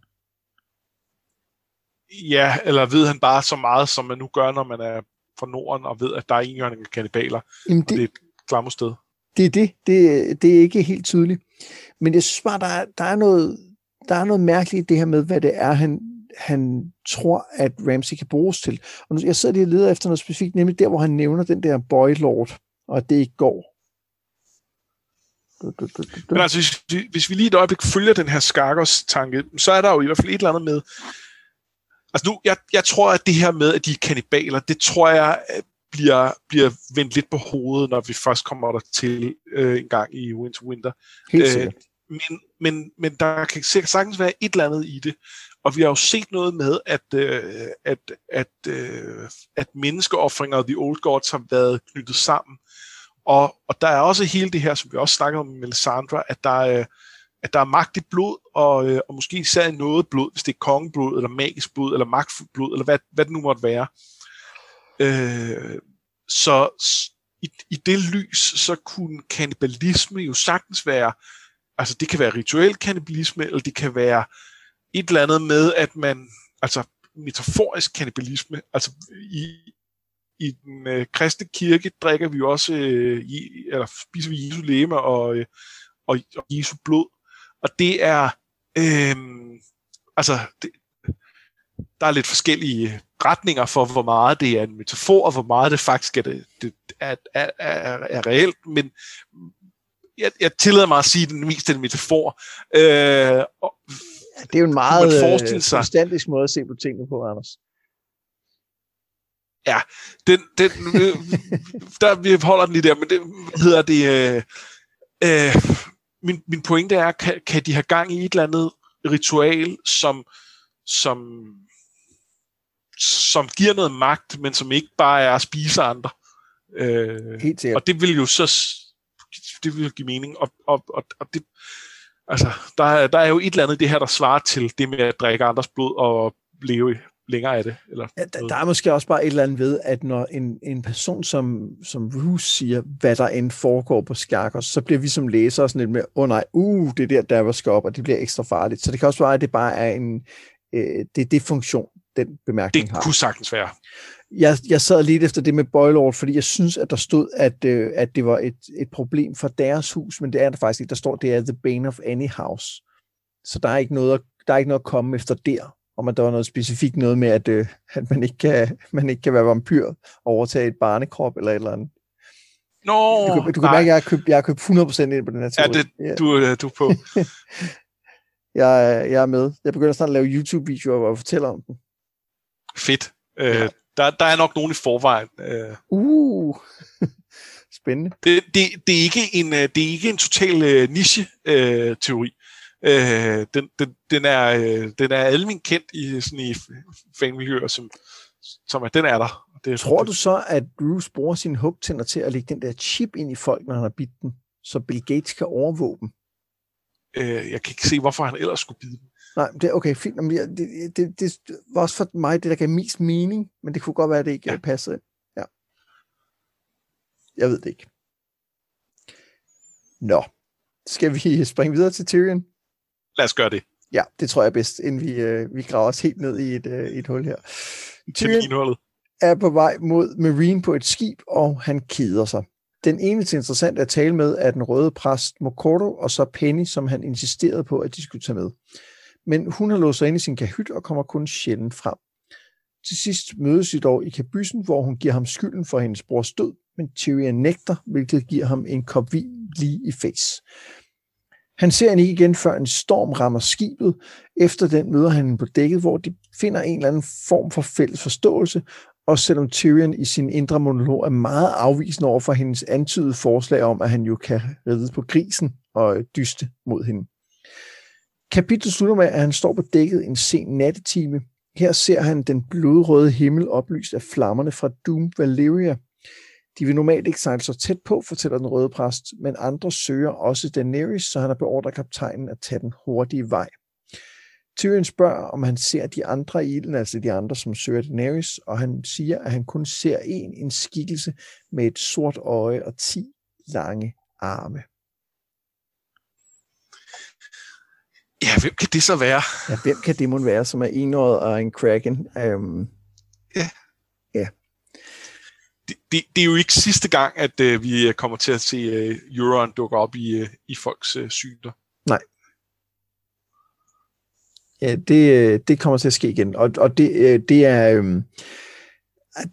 Ja, eller ved han bare så meget, som man nu gør, når man er fra Norden og ved, at der er indjørninger og kannibaler, Jamen det, og det er et klammersted. Det er det. det. Det er ikke helt tydeligt. Men jeg synes bare, der er, der er, noget, der er noget mærkeligt i det her med, hvad det er, han, han tror, at Ramsey kan bruges til. Og nu, jeg sidder lige og leder efter noget specifikt, nemlig der, hvor han nævner den der boy lord, og at det ikke går. Du, du, du. Men altså, hvis, hvis vi lige et øjeblik følger den her Skargos-tanke, så er der jo i hvert fald et eller andet med... Altså nu, jeg, jeg tror, at det her med, at de er kanibaler, det tror jeg bliver, bliver vendt lidt på hovedet, når vi først kommer der til øh, en gang i Winter Winter. Helt øh, men, men, men der kan sagtens være et eller andet i det. Og vi har jo set noget med, at, øh, at, at, øh, at menneskeoffringer og The Old Gods har været knyttet sammen. Og, og der er også hele det her, som vi også snakker om med Melisandre, at der er, at der er magt i blod, og, øh, og måske især i noget blod, hvis det er kongeblod, eller magisk blod, eller magtfuldt blod, eller hvad, hvad det nu måtte være. Øh, så i, i det lys, så kunne kannibalisme jo sagtens være, altså det kan være rituel kannibalisme, eller det kan være et eller andet med, at man, altså metaforisk kannibalisme, altså i, i den øh, kristne kirke drikker vi jo også, øh, i, eller spiser vi Jesu læme og, øh, og, og Jesu blod, og det er, øh, altså, det, der er lidt forskellige retninger for, hvor meget det er en metafor, og hvor meget det faktisk er, det, det er, er, er, er reelt, men jeg, jeg tillader mig at sige, at den mest er en metafor. Øh, og, ja, det er jo en meget forstandisk måde at se på tingene på, Anders. Ja, den, den, der, vi holder den lige der, men det hedder det... Øh, øh, min, min pointe er, kan, kan de have gang i et eller andet ritual, som, som, som giver noget magt, men som ikke bare er at spise andre. Øh, Helt sikkert. Og det vil jo så det vil give mening. Og, og, og, og det, altså, der, der er jo et eller andet det her, der svarer til det med at drikke andres blod og leve længere af det. Eller ja, der, der er måske også bare et eller andet ved, at når en, en person som, som Bruce siger, hvad der end foregår på Skærkers, så bliver vi som læsere sådan lidt mere, åh oh, nej, uh, det er der, der skal op, og det bliver ekstra farligt. Så det kan også være, at det bare er en, øh, det det funktion, den bemærkning det har. Det kunne sagtens være. Jeg, jeg sad lidt efter det med Boilord, fordi jeg synes, at der stod, at, øh, at det var et, et problem for deres hus, men det er der faktisk ikke. Der står, det er the bane of any house. Så der er ikke noget, der er ikke noget at komme efter der om at der var noget specifikt noget med, at, øh, at man, ikke kan, man ikke kan være vampyr og overtage et barnekrop eller et eller andet. Nå, du, kan, du kan mærke, at jeg har, købt, jeg har købt 100% ind på den her teori. Ja, det, ja. Du, øh, du er på. jeg, jeg er med. Jeg begynder snart at lave YouTube-videoer, hvor jeg fortæller om den. Fedt. Øh, ja. der, der er nok nogen i forvejen. Øh. Uh, spændende. Det, det, det, er ikke en, øh, det er ikke en total øh, niche-teori. Øh, den, den, den, er, øh, den er almindeligt kendt i, sådan i fanmiljøer, som, som at den er der. Det, Tror du så, at Bruce bruger sine hugtænder til at lægge den der chip ind i folk, når han har bidt den, så Bill Gates kan overvåge dem? Øh, jeg kan ikke se, hvorfor han ellers skulle bide dem. Nej, det er okay, fint. Jamen, det, det, det, det var også for mig det, der gav mest mening, men det kunne godt være, at det ikke ja. passede ind. Ja. Jeg ved det ikke. Nå. Skal vi springe videre til Tyrion? Lad os gøre det. Ja, det tror jeg bedst, inden vi, øh, vi graver os helt ned i et, øh, et hul her. Tyrion er på vej mod Marine på et skib, og han keder sig. Den eneste interessant at tale med er den røde præst Mokoto, og så Penny, som han insisterede på, at de skulle tage med. Men hun har låst sig ind i sin kahyt og kommer kun sjældent frem. Til sidst mødes de dog i kabyssen, hvor hun giver ham skylden for hendes brors død, men Tyrion nægter, hvilket giver ham en kop vin lige i face. Han ser hende ikke igen, før en storm rammer skibet. Efter den møder han hende på dækket, hvor de finder en eller anden form for fælles forståelse, og selvom Tyrion i sin indre monolog er meget afvisende over for hendes antydede forslag om, at han jo kan ride på grisen og dyste mod hende. Kapitlet slutter med, at han står på dækket en sen nattetime. Her ser han den blodrøde himmel oplyst af flammerne fra Doom Valeria de vil normalt ikke sejle så tæt på, fortæller den røde præst, men andre søger også Daenerys, så han har beordret kaptajnen at tage den hurtige vej. Tyrion spørger, om han ser de andre i ilden, altså de andre, som søger Daenerys, og han siger, at han kun ser en, en skikkelse med et sort øje og ti lange arme. Ja, hvem kan det så være? Ja, hvem kan det må være, som er enåret og en kraken? Ja. Ja det, det er jo ikke sidste gang, at uh, vi kommer til at se uh, Euron dukke op i, uh, i folks uh, syner. Nej. Ja, det, det kommer til at ske igen. Og, og det, det er... Um,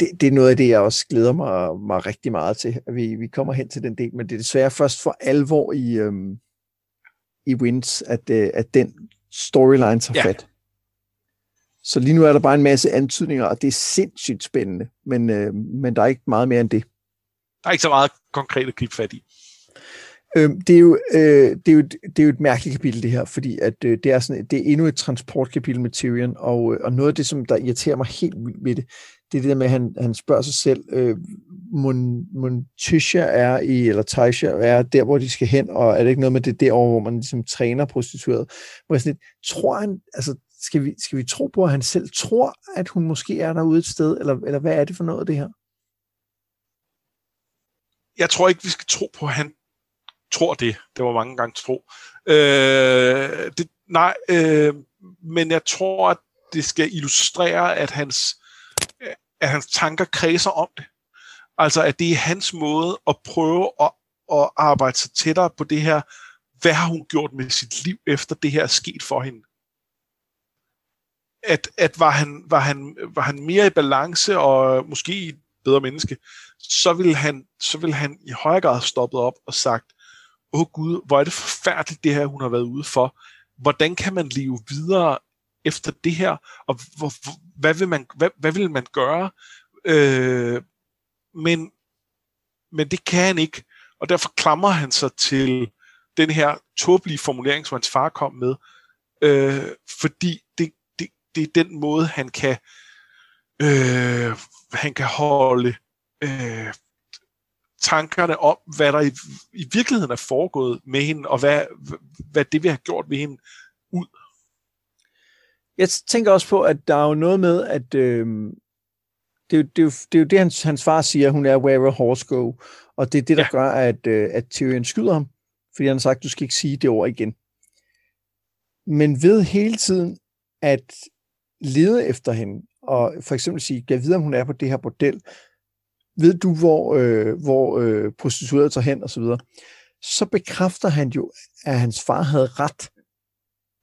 det, det er noget af det, jeg også glæder mig, mig rigtig meget til, vi, vi kommer hen til den del, men det er desværre først for alvor i, um, i Wins, at, at den storyline tager ja. fat. Så lige nu er der bare en masse antydninger, og det er sindssygt spændende, men, øh, men der er ikke meget mere end det. Der er ikke så meget konkret at gribe fat i. Øh, det, er jo, øh, det, er jo, det er jo et mærkeligt kapitel, det her, fordi at, øh, det, er sådan, det er endnu et transportkapitel med Tyrion, og, øh, og noget af det, som der irriterer mig helt vildt ved det, det er det der med, at han, han spørger sig selv, øh, Mon, Mon Tisha er i, eller Taisha er der, hvor de skal hen, og er det ikke noget med det derovre, hvor man ligesom træner prostitueret? Hvor jeg sådan lidt, tror han, altså, skal vi, skal vi tro på, at han selv tror, at hun måske er derude et sted, eller, eller hvad er det for noget, det her? Jeg tror ikke, vi skal tro på, at han tror det. Det var mange gange tro. Øh, det, nej, øh, men jeg tror, at det skal illustrere, at hans, at hans tanker kredser om det. Altså, at det er hans måde at prøve at, at arbejde sig tættere på det her. Hvad har hun gjort med sit liv, efter det her er sket for hende? At, at var, han, var, han, var han mere i balance og måske et bedre menneske, så ville han, så ville han i højere grad stoppet op og sagt, åh oh gud, hvor er det forfærdeligt det her, hun har været ude for. Hvordan kan man leve videre efter det her, og hvor, hvad, vil man, hvad, hvad vil man gøre? Øh, men, men det kan han ikke, og derfor klamrer han sig til den her tåbelige formulering, som hans far kom med, øh, fordi det, det, er den måde, han kan, øh, han kan holde øh, tankerne om, hvad der i, i virkeligheden er foregået med hende, og hvad, hvad det vi har gjort ved hende ud. Jeg tænker også på, at der er jo noget med, at øh, det, er jo, det, er jo, det er jo det, hans, hans far siger, hun er where a horse go, og det er det, der ja. gør, at, øh, at Tyrion skyder ham, fordi han har sagt, du skal ikke sige det ord igen. Men ved hele tiden at lede efter hende, og for eksempel sige, jeg ved, om hun er på det her bordel, ved du, hvor, øh, hvor øh, prostitueret tager hen, og så videre, så bekræfter han jo, at hans far havde ret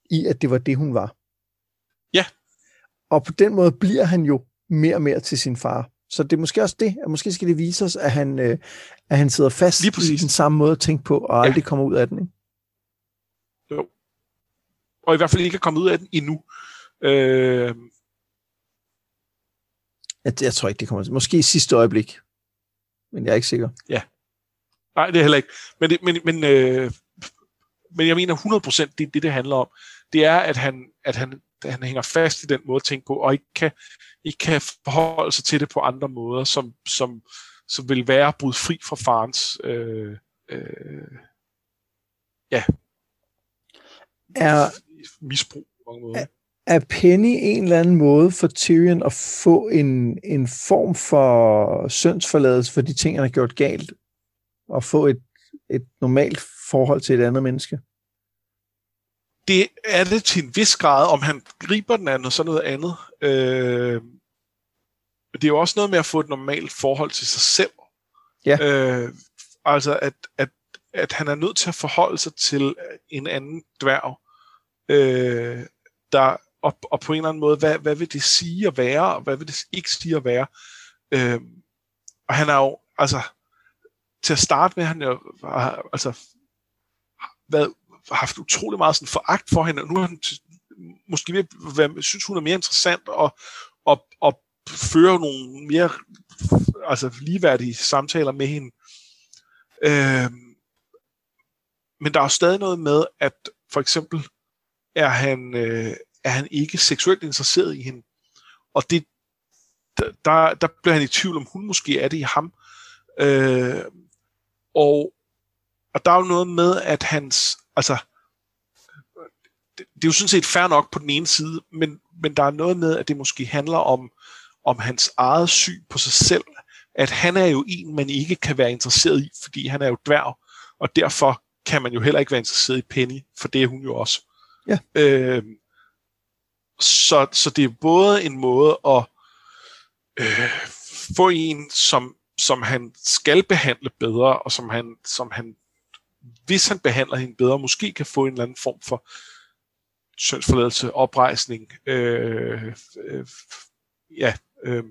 i, at det var det, hun var. Ja. Og på den måde bliver han jo mere og mere til sin far. Så det er måske også det, at måske skal det vise os, at han, øh, at han sidder fast i den samme måde at tænke på, og ja. aldrig kommer ud af den. Ikke? Jo. Og i hvert fald ikke er kommet ud af den endnu. Øh, jeg, jeg tror ikke, det kommer til. Måske i sidste øjeblik. Men jeg er ikke sikker. Ja. Nej, det er heller ikke. Men, det, men, men, øh, men jeg mener 100% det, det, det handler om. Det er, at han, at han, han hænger fast i den måde at tænke på, og ikke kan, ikke kan forholde sig til det på andre måder, som, som, som vil være bryde fri fra farens øh, øh, ja, er, misbrug på mange måder. Er, er Penny en eller anden måde for Tyrion at få en, en form for sønsforladelse for de ting, han har gjort galt? Og få et, et normalt forhold til et andet menneske? Det er det til en vis grad, om han griber den anden og så noget andet. Øh, det er jo også noget med at få et normalt forhold til sig selv. Ja. Øh, altså, at, at, at han er nødt til at forholde sig til en anden dværg, øh, der og, og på en eller anden måde, hvad, hvad vil det sige at være, og hvad vil det ikke sige at være. Øh, og han er jo, altså, til at starte med, han jo, har, altså, været, haft utrolig meget sådan foragt for hende, og nu er han måske ved hvad, synes, hun er mere interessant, og, og, og føre nogle mere altså, ligeværdige samtaler med hende. Øh, men der er jo stadig noget med, at for eksempel er han, øh, er han ikke seksuelt interesseret i hende. Og det, der, der bliver han i tvivl om, hun måske er det i ham. Øh, og, og der er jo noget med, at hans, altså, det, det er jo sådan set fair nok på den ene side, men, men der er noget med, at det måske handler om, om hans eget syn på sig selv, at han er jo en, man ikke kan være interesseret i, fordi han er jo dværg, og derfor kan man jo heller ikke være interesseret i Penny, for det er hun jo også. Ja. Øh, så, så det er både en måde at øh, få en, som, som han skal behandle bedre, og som han, som han, hvis han behandler hende bedre, måske kan få en eller anden form for sønsforladelse, oprejsning, øh, øh, ja, øh,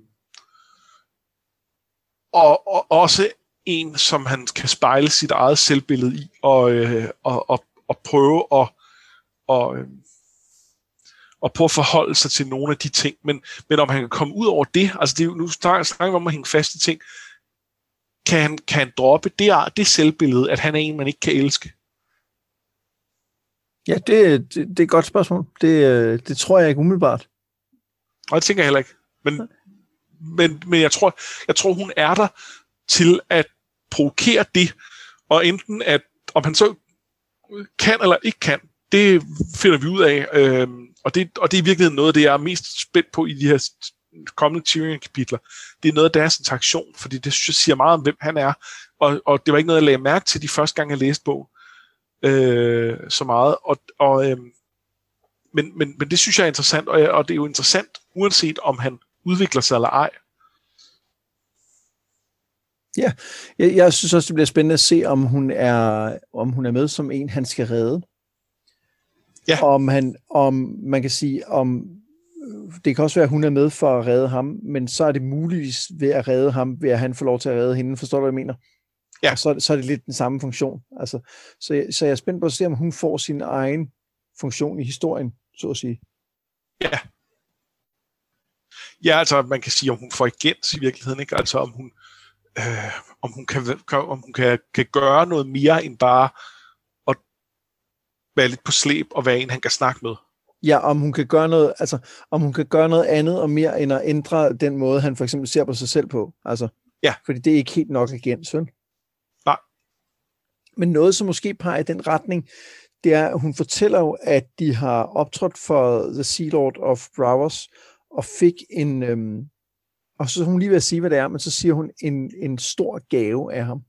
og, og også en, som han kan spejle sit eget selvbillede i, og, øh, og, og, og prøve at, og, øh, og prøve at forholde sig til nogle af de ting. Men, men om han kan komme ud over det, altså det er jo, nu snakker vi om at hænge fast i ting, kan han, kan han droppe det, det selvbillede, at han er en, man ikke kan elske? Ja, det, det, det er et godt spørgsmål. Det, øh, det tror jeg ikke umiddelbart. Og det tænker jeg heller ikke. Men, men, men jeg, tror, jeg tror, hun er der til at provokere det, og enten at, om han så kan eller ikke kan, det finder vi ud af. Øhm, og, det, og det er i virkeligheden noget af det, jeg er mest spændt på i de her kommende Tyrion-kapitler. Det er noget af deres interaktion, fordi det synes jeg siger meget om, hvem han er. Og, og det var ikke noget, jeg lagde mærke til de første gang, jeg læste bogen øh, så meget. Og, og, øh, men, men, men det synes jeg er interessant, og, og det er jo interessant, uanset om han udvikler sig eller ej. Ja, jeg, jeg synes også, det bliver spændende at se, om hun er, om hun er med som en, han skal redde. Ja. Om, han, om man kan sige, om det kan også være, at hun er med for at redde ham, men så er det muligvis ved at redde ham, ved at han får lov til at redde hende. Forstår du, hvad jeg mener? Ja. Og så, så er det lidt den samme funktion. Altså, så, jeg, så jeg er spændt på at se, om hun får sin egen funktion i historien, så at sige. Ja. Ja, altså man kan sige, om hun får igen i virkeligheden, ikke? Altså om hun, øh, om hun, kan, om hun kan, kan gøre noget mere end bare være lidt på slæb og være en, han kan snakke med. Ja, om hun kan gøre noget, altså om hun kan gøre noget andet og mere end at ændre den måde, han for eksempel ser på sig selv på. Altså, ja. Fordi det er ikke helt nok igen, søn. Nej. Men noget, som måske peger i den retning, det er, at hun fortæller jo, at de har optrådt for The Sea Lord of Bravos, og fik en, øhm, og så hun lige ved at sige, hvad det er, men så siger hun en, en stor gave af ham.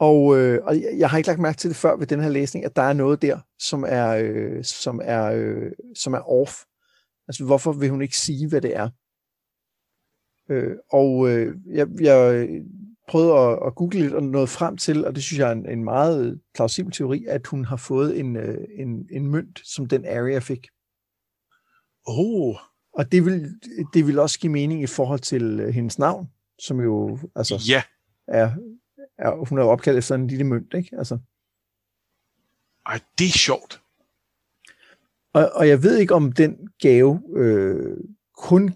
Og, øh, og jeg har ikke lagt mærke til det før ved den her læsning, at der er noget der, som er, øh, som er, øh, som er off. Altså, hvorfor vil hun ikke sige, hvad det er? Øh, og øh, jeg, jeg prøvede at, at google lidt og noget frem til, og det synes jeg er en, en meget plausibel teori, at hun har fået en, øh, en, en mønt, som den Area fik. Oh. Og det vil, det vil også give mening i forhold til øh, hendes navn, som jo altså, ja. er, er, hun er opkaldt efter en lille mønt, ikke? Altså. Ej, det er sjovt. Og, og jeg ved ikke, om den gave øh, kun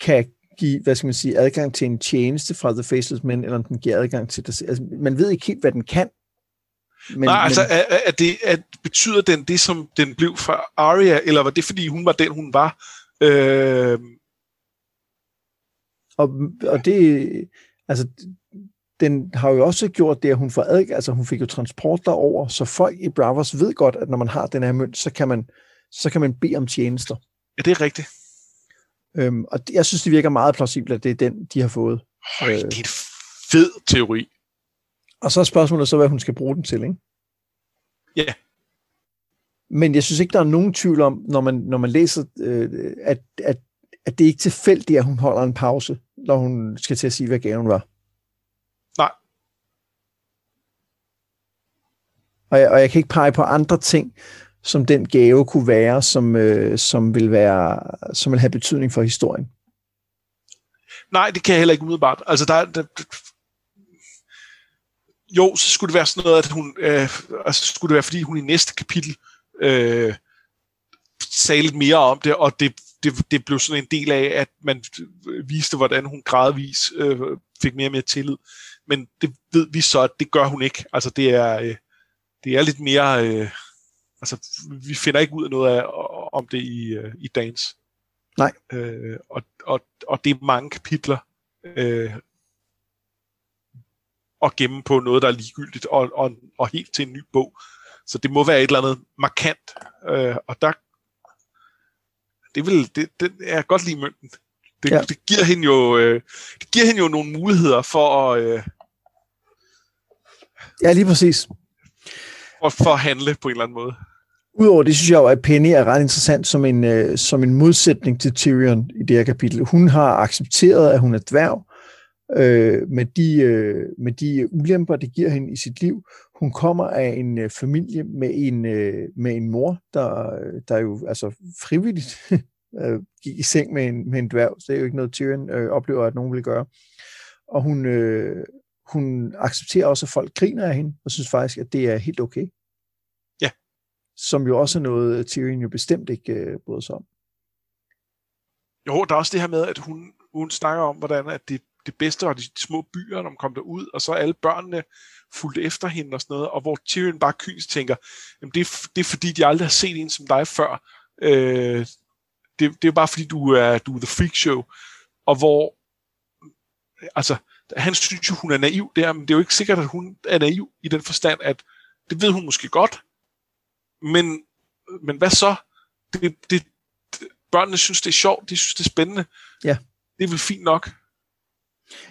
kan give, hvad skal man sige, adgang til en tjeneste fra The Faceless Men, eller om den giver adgang til det. Altså, man ved ikke helt, hvad den kan. Men, Nej, altså, men, er, er det, er, betyder den det, som den blev fra Arya, eller var det, fordi hun var den, hun var? Øh... Og, og det, altså, den har jo også gjort det, at hun får adgang, altså hun fik jo transport derover, så folk i Bravos ved godt, at når man har den her mønt, så kan man, så kan man bede om tjenester. Ja, det er rigtigt. Øhm, og jeg synes, det virker meget plausibelt, at det er den, de har fået. Høj, øh, det er en fed teori. Og så er spørgsmålet så, hvad hun skal bruge den til, ikke? Ja. Yeah. Men jeg synes ikke, der er nogen tvivl om, når man, når man læser, øh, at, at, at det er ikke tilfældigt, at hun holder en pause, når hun skal til at sige, hvad gaven var. Nej. Og jeg, og jeg kan ikke pege på andre ting, som den gave kunne være, som, øh, som, vil være, som vil have betydning for historien. Nej, det kan jeg heller ikke umiddelbart. Altså, der, der, jo, så skulle det være sådan noget, at hun, øh, altså, skulle det være, fordi hun i næste kapitel øh, sagde lidt mere om det, og det, det, det blev sådan en del af, at man viste, hvordan hun gradvis øh, fik mere og mere tillid. Men det ved vi så, at det gør hun ikke. Altså det er, øh, det er lidt mere... Øh, altså vi finder ikke ud af noget af, om det i, øh, i dans. Nej. Øh, og, og, og det er mange kapitler øh, at gemme på noget, der er ligegyldigt, og, og, og helt til en ny bog. Så det må være et eller andet markant. Øh, og der det vil det, det er godt lige mønten. Det, ja. det giver hende jo øh, det giver hende jo nogle muligheder for at øh, Ja, lige præcis. For, for at handle på en eller anden måde. Udover det synes jeg jo, at Penny er ret interessant som en, øh, som en modsætning til Tyrion i det her kapitel. Hun har accepteret, at hun er dværg, øh, med, de, øh, med de ulemper, det giver hende i sit liv. Hun kommer af en øh, familie med en, øh, med en mor, der, øh, der jo altså frivilligt øh, gik i seng med en, med en dværg. Så det er jo ikke noget, Tyrion øh, oplever, at nogen vil gøre. Og hun, øh, hun accepterer også, at folk griner af hende, og synes faktisk, at det er helt okay. Ja. som jo også er noget, Tyrion jo bestemt ikke øh, bryder sig om. Jo, der er også det her med, at hun, hun snakker om, hvordan at det, det bedste var de små byer, når man kom derud, og så alle børnene fulgte efter hende og sådan noget, og hvor Tyrion bare kynisk tænker, jamen det, er, det er fordi, de aldrig har set en som dig før. Øh, det, det er bare fordi, du er, du er the freak show. Og hvor, altså, han synes jo, hun er naiv der, men det er jo ikke sikkert, at hun er naiv i den forstand, at det ved hun måske godt, men, men hvad så? Det, det, børnene synes, det er sjovt, de synes, det er spændende. Ja. Det er vel fint nok.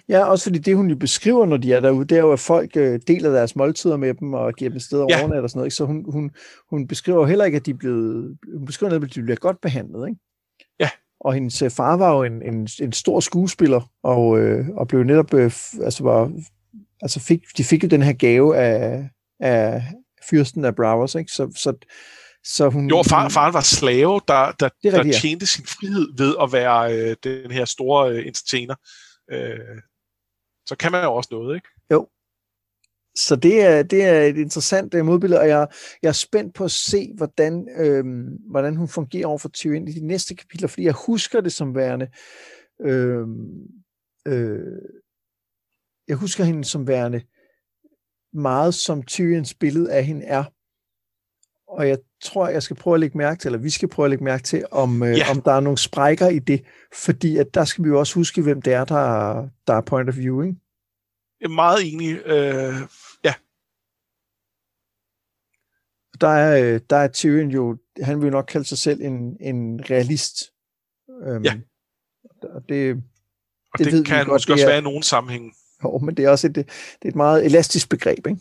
Ja, også fordi det, hun jo beskriver, når de er derude, det er jo, at folk øh, deler deres måltider med dem og giver dem sted at ja. overnat og sådan noget. Ikke? Så hun, hun, hun beskriver heller ikke, at de er blevet, hun beskriver at de bliver godt behandlet. Ikke? Og hendes øh, far var jo en, en, en stor skuespiller, og, øh, og blev netop, øh, altså, var, altså fik, de fik jo den her gave af, af fyrsten af Bravos, ikke? Så, så, så hun, jo, far, faren var slave, der, der, der rigtigt, tjente sin frihed ved at være øh, den her store øh, entertainer. Øh, så kan man jo også noget, ikke? Jo. Så det er, det er et interessant øh, modbillede, og jeg, jeg er spændt på at se, hvordan, øh, hvordan hun fungerer over for Tyrion i de næste kapitler, fordi jeg husker det som værende... Øh, øh, jeg husker hende som værende meget som Tyrions billede af hende er. Og jeg tror, jeg skal prøve at lægge mærke til, eller vi skal prøve at lægge mærke til, om, øh, ja. om der er nogle sprækker i det. Fordi at der skal vi jo også huske, hvem det er, der, der er point of view, ikke? Jeg er meget enig. Øh, ja. Der er, øh, der er Tyrion jo, han vil jo nok kalde sig selv en, en realist. Øhm, ja. Og det, og det, det ved kan godt, måske også er, være i nogen sammenhæng. Jo, men det er også et, det er et meget elastisk begreb, ikke?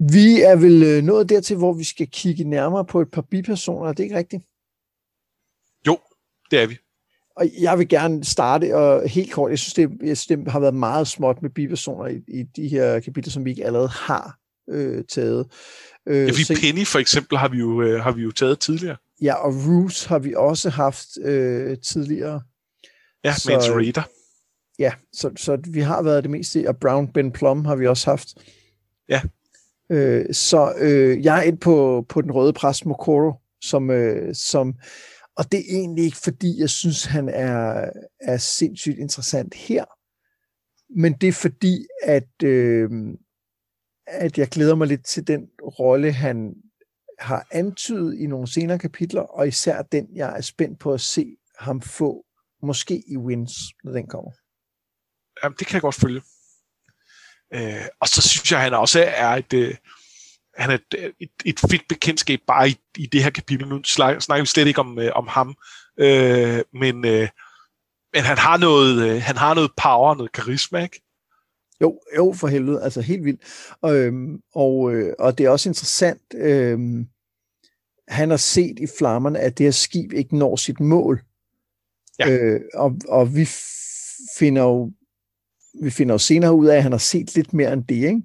Vi er vel øh, nået dertil, hvor vi skal kigge nærmere på et par bipersoner, er det ikke rigtigt? Jo, det er vi. Og jeg vil gerne starte, og helt kort, jeg synes, det, jeg synes, det har været meget småt med bipersoner i, i de her kapitler, som vi ikke allerede har øh, taget. Øh, ja, vi så, Penny for eksempel har vi, jo, øh, har vi jo taget tidligere. Ja, og Roos har vi også haft øh, tidligere. Ja, så, Raider. Ja, så, så vi har været det meste, og Brown Ben Plum har vi også haft. Ja. Øh, så øh, jeg er ind på, på den røde præst Mokoro, som, øh, som, og det er egentlig ikke, fordi jeg synes, han er, er sindssygt interessant her, men det er fordi, at, øh, at jeg glæder mig lidt til den rolle, han har antydet i nogle senere kapitler, og især den, jeg er spændt på at se ham få, måske i Wins, når den kommer. Jamen, det kan jeg godt følge. Øh, og så synes jeg, at han også er et, øh, han er et, et, fedt bekendtskab bare i, i det her kapitel. Nu snakker vi slet ikke om, øh, om ham, øh, men, øh, men han har noget, øh, han har noget power, noget karisma, ikke? Jo, jo, for helvede, altså helt vildt. Og, øhm, og, øh, og det er også interessant, øh, han har set i flammerne, at det her skib ikke når sit mål. Ja. Øh, og, og vi finder jo vi finder jo senere ud af, at han har set lidt mere end det, ikke?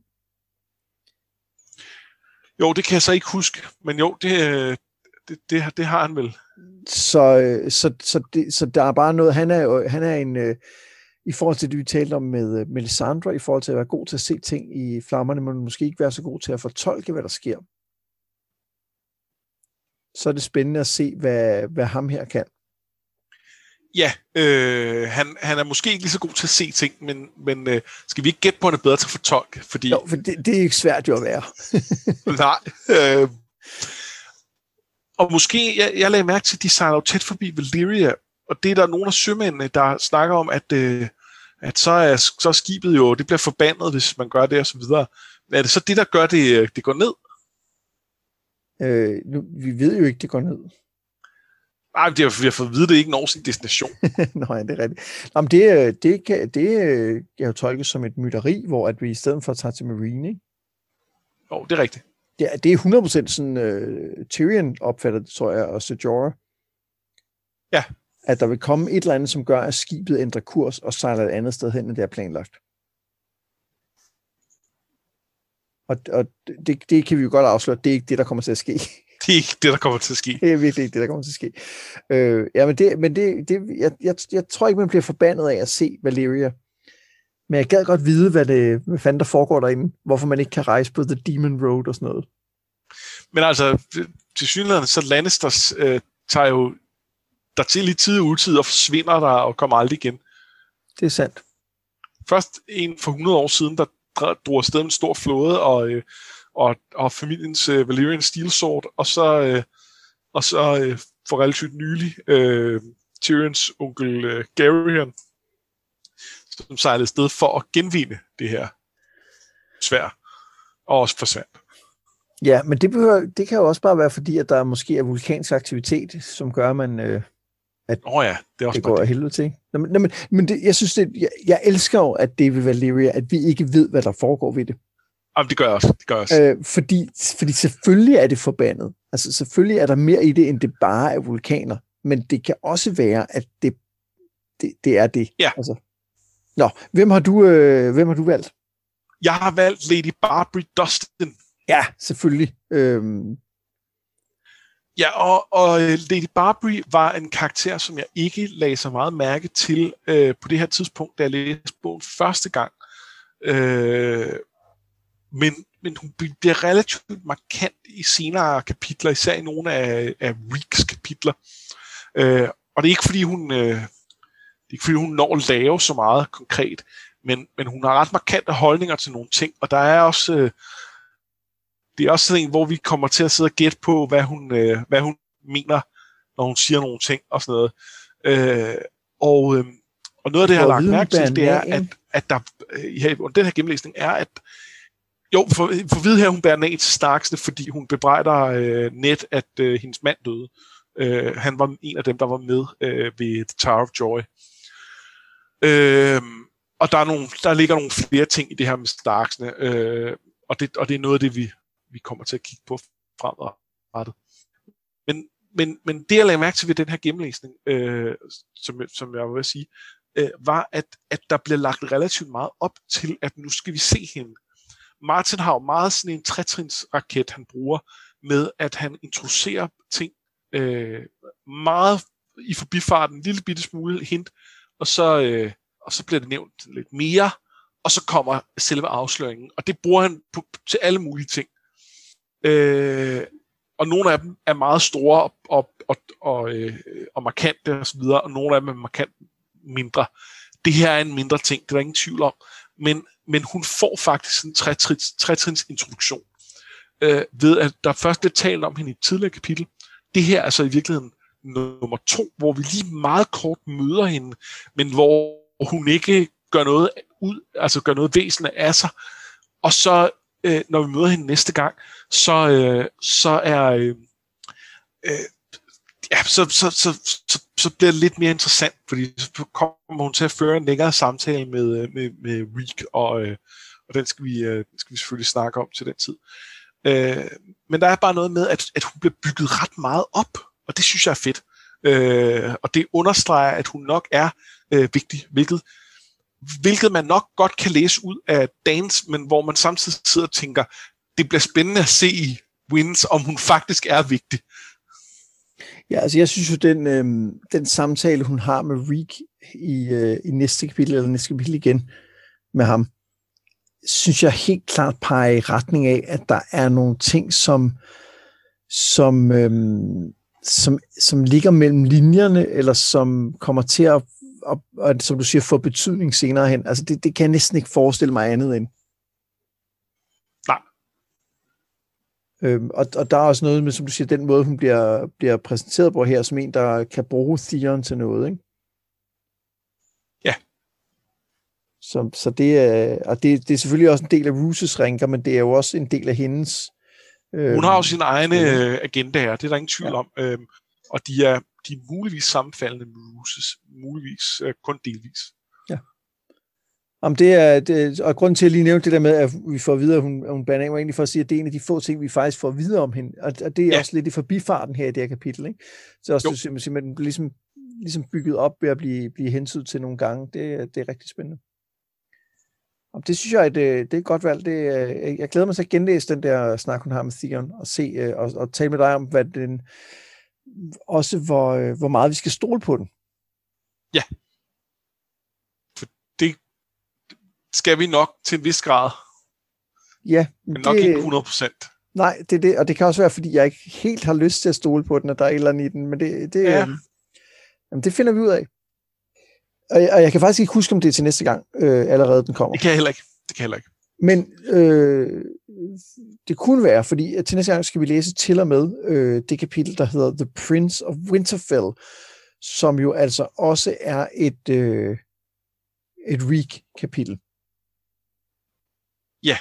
Jo, det kan jeg så ikke huske, men jo, det, øh, det, det, det har han vel. Så, øh, så, så, det, så der er bare noget, han er jo, han er en, øh, i forhold til det, vi talte om med Melisandre, i forhold til at være god til at se ting i flammerne, men måske ikke være så god til at fortolke, hvad der sker. Så er det spændende at se, hvad, hvad ham her kan. Ja, øh, han, han er måske ikke lige så god til at se ting, men, men øh, skal vi ikke gætte på, at han er bedre til at fortolke? Fordi... Jo, for det, det er ikke svært jo at være. Nej. Øh, og måske, jeg, jeg lagde mærke til, at de sejler jo tæt forbi Valyria, og det er der nogle af sømændene, der snakker om, at, øh, at så, er, så er skibet jo, det bliver forbandet, hvis man gør det og så videre. Er det så det, der gør det, øh, det går ned? Øh, nu, vi ved jo ikke, det går ned. Nej, det har, vi har fået at vide, at det ikke når sin destination. Nå ja, det er rigtigt. Nå, men det, det, kan, det kan jo tolkes som et mytteri, hvor at vi i stedet for at tage til Marine, ikke? Jo, det er rigtigt. Det er, det er 100% sådan, uh, Tyrion opfatter det, tror jeg, og Sejora. Ja. At der vil komme et eller andet, som gør, at skibet ændrer kurs og sejler et andet sted hen, end det er planlagt. Og, og det, det kan vi jo godt afsløre, det er ikke det, der kommer til at ske. Det er ikke det, der kommer til at ske. Det er virkelig ikke det, der kommer til at ske. Øh, ja, men det, men det, det jeg, jeg, jeg tror ikke, man bliver forbandet af at se Valeria. Men jeg gad godt vide, hvad, det, hvad fanden der foregår derinde. Hvorfor man ikke kan rejse på The Demon Road og sådan noget. Men altså, til synligheden, så Lannisters øh, tager jo der til i tid og utid og forsvinder der og kommer aldrig igen. Det er sandt. Først en for 100 år siden, der drog afsted en stor flåde og, øh, og, og familiens øh, Valyrian Steel Sword, og så, øh, og så øh, for relativt nylig øh, Tyrions onkel øh, Garion, som sejlede sted for at genvinde det her svær, og også forsvandt. Ja, men det, behøver, det kan jo også bare være fordi, at der måske er vulkansk aktivitet, som gør, at man... Øh, at oh ja, det, er også det går af helvede til. Nå, men, men, men det, jeg synes, det, jeg, jeg elsker jo, at det ved Valyria, at vi ikke ved, hvad der foregår ved det. Jamen, det gør jeg også. Det gør jeg også. Øh, fordi, fordi selvfølgelig er det forbandet. Altså selvfølgelig er der mere i det, end det bare er vulkaner. Men det kan også være, at det, det, det er det. Ja. Altså. Nå, hvem har, du, øh, hvem har du valgt? Jeg har valgt Lady Barbary Dustin. Ja, selvfølgelig. Øhm. Ja, og, og Lady Barbary var en karakter, som jeg ikke lagde så meget mærke til øh, på det her tidspunkt, da jeg læste bogen første gang. Øh, men, men hun bliver relativt markant i senere kapitler, især i nogle af, af Reeks kapitler. Øh, og det er ikke fordi hun øh, det er ikke fordi hun når at lave så meget konkret, men, men hun har ret markante holdninger til nogle ting, og der er også øh, det er også sådan en, hvor vi kommer til at sidde og gætte på, hvad hun, øh, hvad hun mener, når hun siger nogle ting og sådan noget. Øh, og, øh, og noget af det, jeg har lagt mærke til, det er, at, at der, øh, ja, den her gennemlæsning er, at jo, for, for at vide her, hun bærer ned til Starksene, fordi hun bebrejder øh, net, at øh, hendes mand døde. Øh, han var en af dem, der var med øh, ved The Tower of Joy. Øh, og der, er nogle, der ligger nogle flere ting i det her med Starksene, øh, og, det, og det er noget af det, vi, vi kommer til at kigge på fremadrettet. Men, men, men det, jeg lagde mærke til ved den her gennemlæsning, øh, som, som jeg vil sige, øh, var, at, at der blev lagt relativt meget op til, at nu skal vi se hende. Martin har jo meget sådan en trætrinsraket, han bruger, med at han introducerer ting øh, meget i forbifarten, en lille bitte smule hint, og så, øh, og så bliver det nævnt lidt mere, og så kommer selve afsløringen. Og det bruger han på, til alle mulige ting. Øh, og nogle af dem er meget store og, og, og, og, øh, og markante og så videre, og nogle af dem er markant mindre. Det her er en mindre ting, det er der ingen tvivl om. Men, men hun får faktisk en trætrins, trætrins introduktion. Øh, ved at der først lidt talt om hende i et tidligere kapitel. Det her er så i virkeligheden nummer to, hvor vi lige meget kort møder hende, men hvor hun ikke gør noget ud, altså gør noget væsentligt af sig. Og så, øh, når vi møder hende næste gang, så, øh, så er øh, øh ja, så, så, så, så, så bliver det lidt mere interessant, fordi så kommer hun til at føre en længere samtale med, øh, med, med Reek, og, øh, og den skal vi, øh, skal vi selvfølgelig snakke om til den tid. Øh, men der er bare noget med, at, at hun bliver bygget ret meget op, og det synes jeg er fedt. Øh, og det understreger, at hun nok er øh, vigtig, hvilket, hvilket man nok godt kan læse ud af Dance, men hvor man samtidig sidder og tænker, det bliver spændende at se i Wins, om hun faktisk er vigtig. Ja, altså jeg synes jo, den, øh, den samtale, hun har med Reek i, øh, i næste kapitel, eller næste kapitel igen med ham, synes jeg helt klart peger i retning af, at der er nogle ting, som, som, øh, som, som ligger mellem linjerne, eller som kommer til at, at, at som du siger, få betydning senere hen. Altså det, det kan jeg næsten ikke forestille mig andet end. Øhm, og, og der er også noget med, som du siger, den måde, hun bliver, bliver præsenteret på her, som en, der kan bruge Theon til noget, ikke? Ja. Så, så det er, og det, det er selvfølgelig også en del af Ruses rænker, men det er jo også en del af hendes... Øhm, hun har jo sin egne øh, agendaer, det er der ingen tvivl ja. om. Øhm, og de er, de er muligvis sammenfaldende med Ruses, muligvis øh, kun delvis. Om det er, det, og grund til at lige nævne det der med, at vi får videre, at hun, hun baner af, var egentlig for at sige, at det er en af de få ting, vi faktisk får videre om hende. Og, og det er ja. også lidt i forbifarten her i det her kapitel. Ikke? Så også jo. det, simpelthen ligesom, ligesom bygget op ved at blive, blive hensydet til nogle gange. Det, det er rigtig spændende. Og det synes jeg, det, det er godt valgt. Det, jeg glæder mig til at genlæse den der snak, hun har med Theon, og se øh, og, og tale med dig om, hvad den, også hvor, øh, hvor meget vi skal stole på den. Ja, skal vi nok til en vis grad. Ja. Men det, nok ikke 100 procent. Nej, det er det, og det kan også være, fordi jeg ikke helt har lyst til at stole på den, at der er et eller andet i den, men det, det, ja. jamen, det finder vi ud af. Og jeg, og jeg kan faktisk ikke huske, om det er til næste gang øh, allerede, den kommer. Det kan jeg heller ikke. Det kan jeg heller ikke. Men øh, det kunne være, fordi til næste gang skal vi læse til og med øh, det kapitel, der hedder The Prince of Winterfell, som jo altså også er et, øh, et Reek-kapitel. Ja.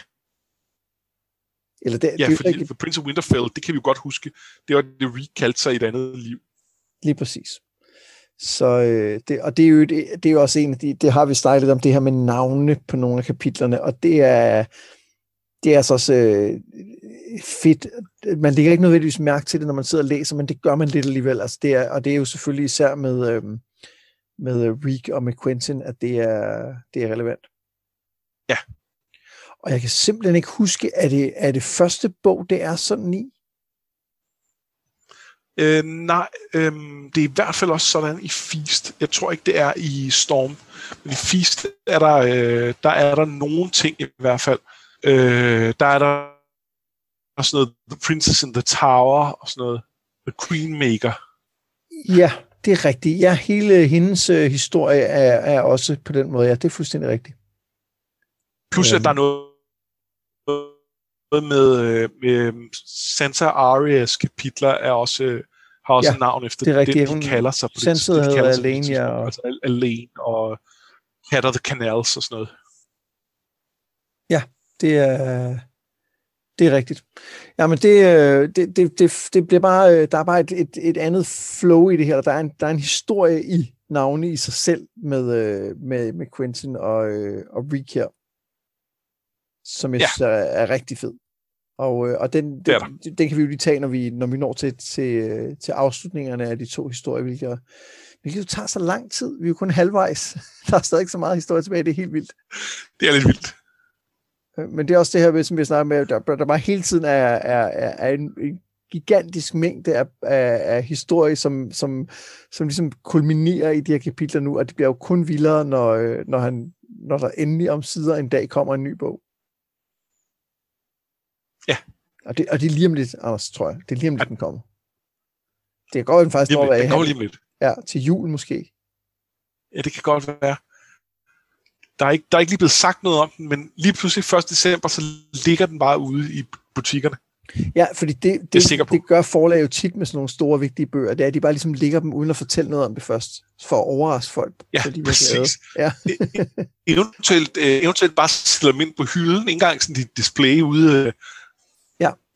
Eller det, ja, det, fordi ikke... Prince of Winterfell, det kan vi jo godt huske, det var det kaldte sig i et andet liv. Lige præcis. Så, øh, det, og det er, jo, det, det er jo også en af de, det har vi snakket lidt om, det her med navne på nogle af kapitlerne, og det er, det er altså også øh, fedt. Man lægger ikke nødvendigvis mærke til det, når man sidder og læser, men det gør man lidt alligevel. Altså det er, og det er jo selvfølgelig især med, øh, med Reek og med Quentin, at det er, det er relevant. Ja. Og jeg kan simpelthen ikke huske, at det er det første bog, det er sådan i? Øh, nej, øh, det er i hvert fald også sådan i Feast. Jeg tror ikke, det er i Storm. Men i Feast er der, øh, der er der nogle ting i hvert fald. Øh, der er der sådan noget The Princess in the Tower og sådan noget The Queenmaker. Ja, det er rigtigt. Ja, hele hendes øh, historie er, er også på den måde. Ja, det er fuldstændig rigtigt. Plus, at der er noget med, øh, med Santa Arias kapitler er også, øh, har også ja, navn efter det, rigtigt. det, de kalder sig på Sansa det, de kalder alene, ja. Og... Altså alene og Cat of the Canals og sådan noget. Ja, det er, det er rigtigt. Jamen, det, øh, det, det, det, det bliver bare, der er bare et, et, et andet flow i det her. Der er en, der er en historie i navne i sig selv med, med, med Quentin og, og Reek her som jeg ja. synes er, er rigtig fed. Og, øh, og den, den, den, den kan vi jo lige tage, når vi, når vi når til, til, til afslutningerne af de to historier, hvilket, hvilket tager så lang tid. Vi er jo kun halvvejs. Der er stadig ikke så meget historie tilbage. Det er helt vildt. Det er lidt vildt. Øh, men det er også det her, som vi snakker med, der, der bare hele tiden er, er, er, er en, en gigantisk mængde af, af, af historie, som, som, som ligesom kulminerer i de her kapitler nu, og det bliver jo kun vildere, når, øh, når, han, når der endelig om sider en dag kommer en ny bog. Ja. Og det, og det er lige om lidt, Anders, tror jeg. Det er lige om lidt, ja. den kommer. Det kan godt faktisk lige være. Den kommer lige om lidt. Ja, til jul måske. Ja, det kan godt være. Der er, ikke, der er ikke lige blevet sagt noget om den, men lige pludselig 1. december, så ligger den bare ude i butikkerne. Ja, fordi det, det, det, det gør forlag jo tit med sådan nogle store, vigtige bøger. Det er, at de bare ligesom ligger dem uden at fortælle noget om det først, for at overraske folk. Ja, de præcis. Ja. E- e- eventuelt, øh, eventuelt bare stille dem ind på hylden, ikke engang sådan et display ude.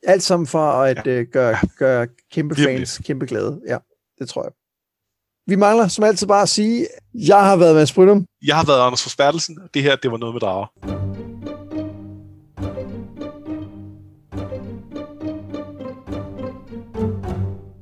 Øh. Alt sammen for at ja. uh, gøre, gøre kæmpe fans kæmpe glade. Ja, det tror jeg. Vi mangler som altid bare at sige, jeg har været med Sprytum. Jeg har været Anders Forsbertelsen, og det her, det var noget med drager.